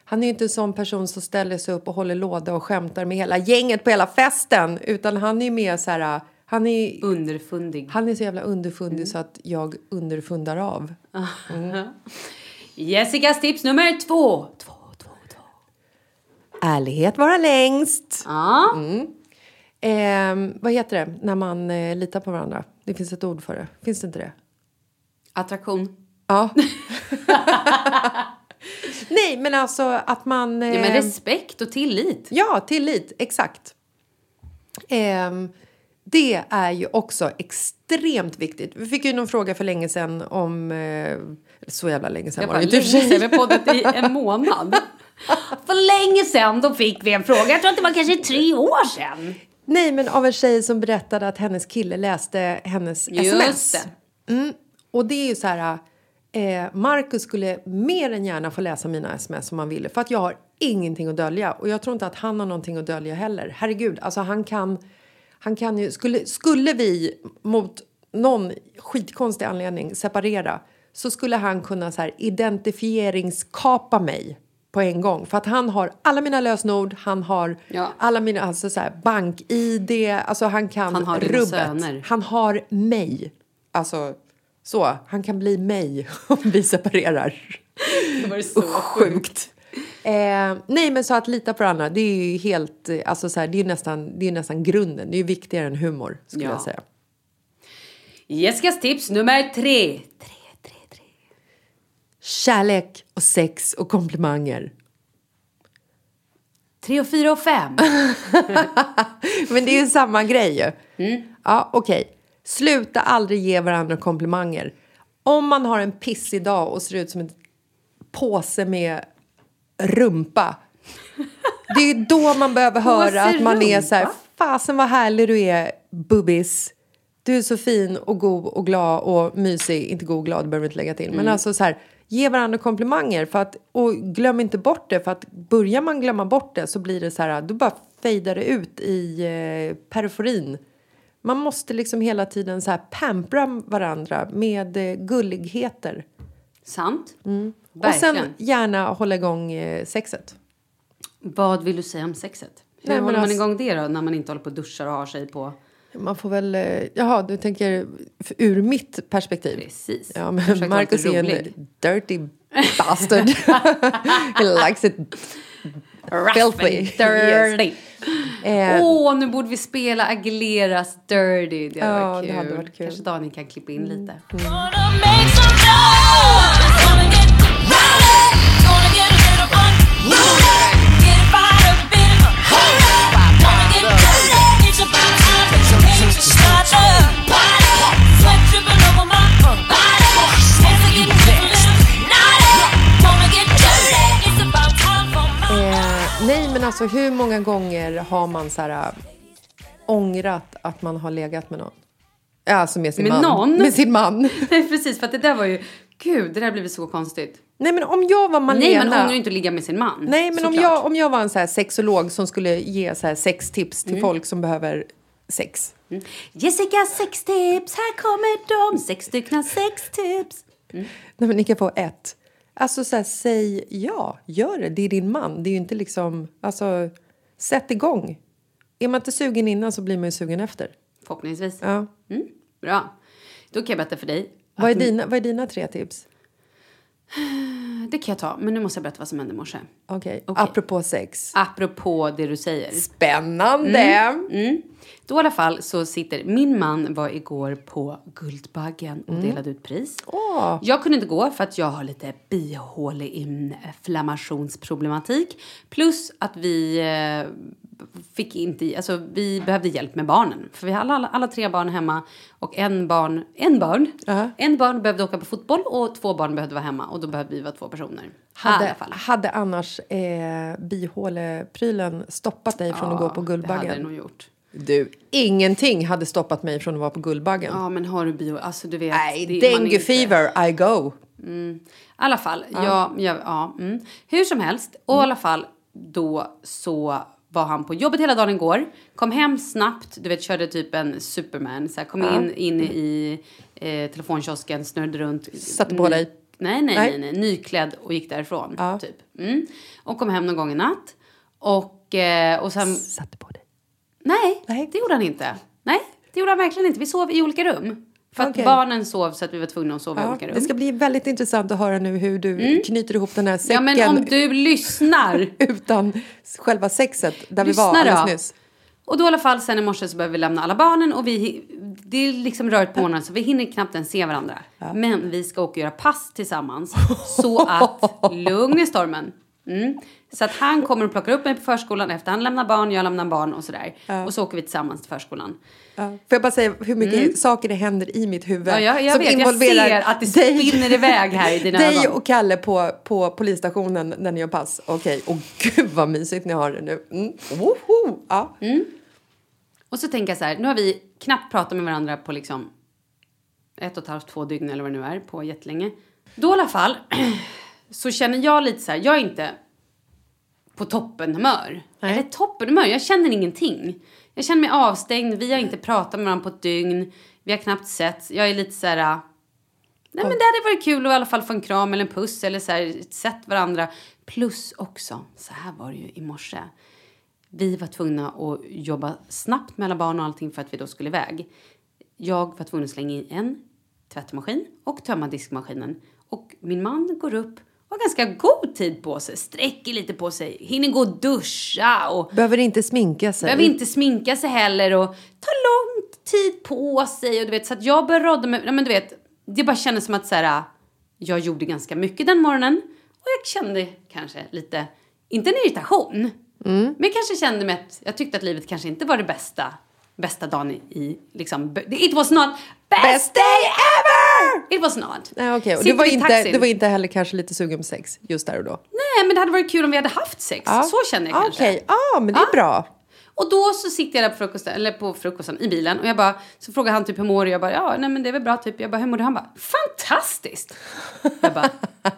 Han är inte en sån person som ställer sig upp och håller låda och skämtar med hela gänget på hela festen. Utan han är ju mer så här... Han är, Underfundig. han är så jävla underfundig så att jag underfundar av. [laughs] Jessicas tips nummer två. Två, två, två. Ärlighet vara längst. Ja. Ehm, vad heter det när man eh, litar på varandra? Det finns ett ord för det. Finns det inte det? Attraktion. Ja. [laughs] [laughs] Nej, men alltså att man... Ja, men ehm, respekt och tillit. Ja, tillit. Exakt. Ehm, det är ju också extremt viktigt. Vi fick ju någon fråga för länge sedan om... Eh, så jävla länge sedan Jag var det inte länge sedan, vi har poddat i en månad. [laughs] För länge sedan då fick vi en fråga. Jag tror att det var kanske tre år sedan. Nej, men av en tjej som berättade att hennes kille läste hennes Just sms. Mm. Och det är ju så här... Eh, Marcus skulle mer än gärna få läsa mina sms om han ville. För att jag har ingenting att dölja. Och jag tror inte att han har någonting att dölja heller. Herregud, alltså han kan... Han kan ju... Skulle, skulle vi mot någon skitkonstig anledning separera så skulle han kunna så här identifieringskapa mig på en gång. För att han har alla mina lösenord, han har Ja. alla mina alltså så här, bank-id, alltså han kan Han har rubbet. söner. Han har mig. Alltså så, han kan bli mig [laughs] om vi separerar. Det var så Sjukt. Eh, nej men så att lita på varandra, det är ju helt, eh, alltså så här, det är nästan, det är nästan grunden. Det är ju viktigare än humor skulle Ja. jag säga. Jessicas tips nummer tre. Tre, tre, tre. Kärlek och sex och komplimanger. Tre och fyra och fem. [laughs] Men det är ju samma grej ju. Mm. Ja, okej. Sluta aldrig ge varandra komplimanger. Om man har en pissig dag och ser ut som en påse med rumpa. Det är då man behöver höra att man är så här, rumpa? fasen vad härlig du är, bubbis. Du är så fin och god och glad och mysig. Inte god och glad, behöver vi inte lägga till. Mm. Men alltså så här, ge varandra komplimanger. För att, och glöm inte bort det. För att börjar man glömma bort det så blir det så här, då bara fejdar det ut i eh, periferin. Man måste liksom hela tiden så här pampra varandra med eh, gulligheter. Sant. Och Verkligen. sen gärna hålla igång eh, sexet. Vad vill du säga om sexet? Hur Nej, håller man alltså- igång det då när man inte håller på och duschar och har sig på? Man får väl... eh, Jaha, du tänker ur mitt perspektiv? Precis. Ja, men försöker Marcus är en dirty [laughs] bastard. He likes it filthy. Dirty. Eh, Åh, nu borde vi spela Aguileras Dirty. Det hade, Ja, varit det kul. hade varit kul. Kanske Daniel kan klippa in lite. eh, nej, men alltså hur många gånger har man så här, äh, ångrat att man har legat med någon? Alltså med sin Med man. någon? Med sin man. [laughs] Nej, precis. För att det där var ju... Gud, det där blev så konstigt. Nej, men om jag var Malena... Nej, man ångrar ju inte att ligga med sin man. Nej, men om jag, om jag var en så här sexolog som skulle ge så här sextips till Mm. folk som behöver sex. Jessica sextips, här kommer de. Sex stycken sextips. Nej, men ni kan få ett. Alltså så här, säg ja, gör det. Det är din man. Det är ju inte liksom, alltså, sätt igång. Är man inte sugen innan så blir man ju sugen efter. Förhoppningsvis. Ja. Mm, bra. Då kan jag berätta för dig. Vad är, dina, vad är dina tre tips? Det kan jag ta. Men nu måste jag berätta vad som hände i morse. Okej, Okej. apropå sex. Apropå det du säger. Spännande! Mm. Då i alla fall så sitter... Min man var igår på Guldbaggen och delade ut pris. Åh. Jag kunde inte gå för att jag har lite bihåleinflammationsproblematik. Plus att vi eh, fick inte... Alltså vi behövde hjälp med barnen. För vi hade alla, alla tre barn hemma och en barn... En barn? Ja. En barn behövde åka på fotboll och två barn behövde vara hemma. Och då behövde vi vara två personer. I Hade, alla fall. hade annars eh, bihåleprylen stoppat dig från att gå på Det hade det Guldbaggen? nog gjort. Du, ingenting hade stoppat mig från att vara på Guldbaggen. Ja, men har du bio... Alltså du vet... Nej, det- man är dengue fever, I go. I alla fall, ja. Ja, ja, mm. hur som helst. Och i alla fall då så var han på jobbet hela dagen igår. Kom hem snabbt, du vet körde typ en superman. Så här, kom in, in i eh, telefonkiosken, snurrade runt. Satte på dig? Nej, Nej. nej, nej. Nyklädd och gick därifrån. Ja. Typ. Mm. Och kom hem någon gång i natt. Och, eh, och sen... Satte på dig. Nej, Nej. det gjorde han inte. Nej, det gjorde han verkligen inte. Vi sov i olika rum. För att barnen sov så att vi var tvungna att sova i Ja, olika rum. det ska bli väldigt intressant att höra nu hur du knyter ihop den här Ja, säcken men om du lyssnar. [laughs] utan själva sexet där Lyssna vi var alldeles då. nyss. Och då i alla fall sen i morse så behöver vi lämna alla barnen och vi, det är liksom rörigt på morgonen så vi hinner knappt ens se varandra. Men vi ska åka och göra pass tillsammans. [laughs] Så att, lugn i stormen. Mm. Så att han kommer och plockar upp mig på förskolan efter han lämnar barn, jag lämnar barn och sådär. Och så åker vi tillsammans till förskolan. Ja. Får jag bara säga hur mycket saker det händer i mitt huvud Mm. Ja, jag, jag som vet, jag involverar ser att det dig- spinner iväg här i dina [laughs] Dig ögon. och Kalle på, på polisstationen när ni gör pass. Okej, och gud vad mysigt ni har det nu. Mm. Woho! Ja. Och så tänker jag så här, nu har vi knappt pratat med varandra på liksom ett och ett halvt, två dygn eller vad det nu är, på jättelänge. Då i alla fall [clears throat] så känner jag lite så här, jag är inte på toppenhumör. Eller toppenhumör, jag känner ingenting. Jag känner mig avstängd, vi har inte pratat med varandra på ett dygn, vi har knappt sett. Jag är lite så här, nej men det hade varit kul att i alla fall få en kram eller en puss eller så här, sett varandra. Plus också, så här var det ju i morse. Vi var tvungna att jobba snabbt med alla barn och allting för att vi då skulle iväg. Jag var tvungen att slänga in en tvättmaskin och tömma diskmaskinen. Och min man går upp har ganska god tid på sig, sträcker lite på sig, hinner gå och duscha och Behöver inte sminka sig. behöver inte sminka sig heller och tar lång tid på sig. Och du vet, så att jag började rådda med, ja, men du vet, det bara kändes som att så här, jag gjorde ganska mycket den morgonen. Och jag kände kanske lite, inte en irritation, men jag kanske kände mig att jag tyckte att livet kanske inte var det bästa, bästa dagen i, liksom, it was not best day ever! It was not. Nej. Och Sitter Du, var inte, du var inte heller kanske lite sugen på sex just där och då? Nej, men det hade varit kul om vi hade haft sex. Så känner jag kanske. Okej, ja men det är Ja. bra. Och då så sitter jag där på frukosten, eller på frukosten i bilen och jag bara, så frågar han typ hur mår du? Jag bara, ja nej men det är väl bra typ. Jag bara, hur mår du? Han bara, fantastiskt! Jag bara,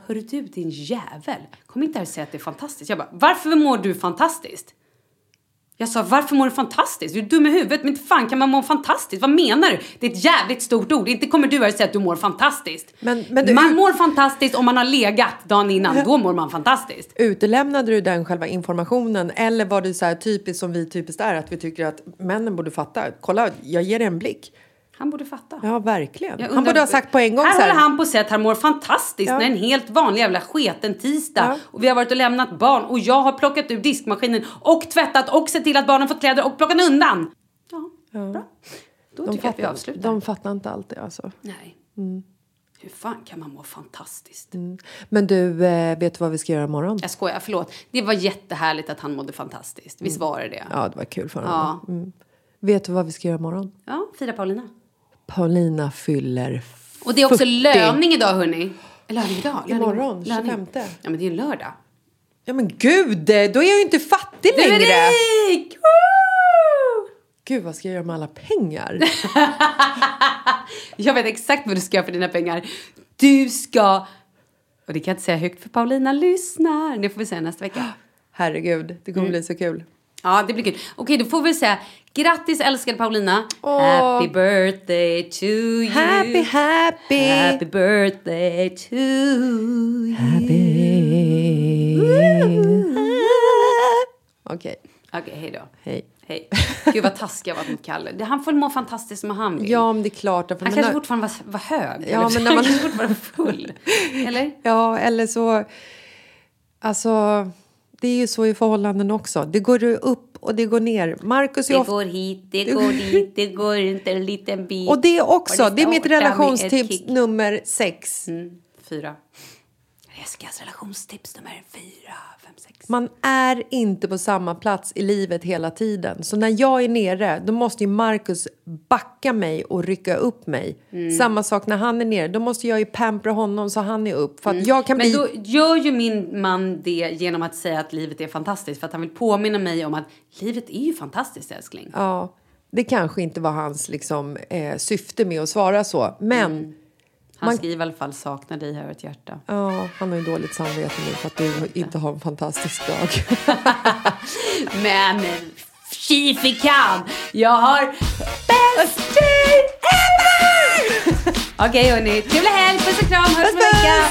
hörru du din jävel, kom inte här och säg att det är fantastiskt. Jag bara, varför mår du fantastiskt? Jag sa, varför mår du fantastiskt? Du är dum i huvudet, men inte fan kan man må fantastiskt? Vad menar du? Det är ett jävligt stort ord. Inte kommer du här och säga att du mår fantastiskt. Men- men du- man mår fantastiskt om man har legat dagen innan, [laughs] då mår man fantastiskt. Utelämnade du den själva informationen eller var det så här typiskt som vi typiskt är att vi tycker att männen borde fatta? Kolla, jag ger dig en blick. Han borde fatta. Ja, verkligen. Jag Han undrar- borde ha sagt på en gång Här så här. håller han på att han mår fantastiskt Ja. när en helt vanlig jävla sketen tisdag Ja. och vi har varit och lämnat barn och jag har plockat ur diskmaskinen och tvättat och sett till att barnen fått kläder och plockat undan. Ja, bra. Då de, tycker jag att vi fattar, avslutar. de fattar inte alltid alltså. Nej. Hur fan kan man må fantastiskt? Men du, eh, vet du vad vi ska göra imorgon? Jag skojar, förlåt. Det var jättehärligt att han mådde fantastiskt. Visst var det det? Ja, det var kul för Ja. honom. Mm. Vet du vad vi ska göra imorgon? Ja, fira Paulina. Paulina fyller Och det är också 40. löning idag hörni. Löning idag? Löning, Imorgon, löning. 25. Ja men det är ju en lördag. Ja men gud, då är jag ju inte fattig Du är längre! rik! Woo! Gud, vad ska jag göra med alla pengar? [laughs] Jag vet exakt vad du ska göra för dina pengar. Du ska... Och det kan jag inte säga högt för Paulina lyssnar. Det får vi säga nästa vecka. [gasps] Herregud, det kommer bli så kul. Ja, det blir kul. Okej, då får vi säga grattis älskade Paulina. Happy birthday to you. Happy, happy! Happy birthday to you. Okej, Okej, hej då. Hej. Hej. Gud vad taskig jag var mot Kalle. Det- Han får må fantastiskt som han vill. Ja, men det är klart. Han kanske fortfarande var, var hög. Ja, eller? men när man- Han kanske fortfarande var full. Eller? Ja, eller så... Alltså, det är ju så i förhållanden också. Det går upp och det går ner. Marcus Det ofta... går hit, det går dit, det går inte en liten bit. Och det är också, Och det är mitt relationstips nummer sex. Mm, fyra. Jessicas relationstips nummer fyra, sex. Man är inte på samma plats i livet hela tiden. Så när jag är nere, då måste ju Marcus backa mig och rycka upp mig. Mm. Samma sak när han är nere. Då måste jag ju pampra honom så han är upp. För att jag kan Mm. Men bli... då gör ju min man det genom att säga att livet är fantastiskt. För att han vill påminna mig om att livet är ju fantastiskt älskling. Ja, det kanske inte var hans liksom, eh, syfte med att svara så. Men Mm. Han Man- skriver i alla fall saknar dig här ett hjärta. ja, han har ju dåligt samvete nu för att du inte har en fantastisk dag. [laughs] Men fy fikan! Jag har bäst tid ever! [laughs] Okej hörni, trevlig helg, puss och kram, hörs om en vecka!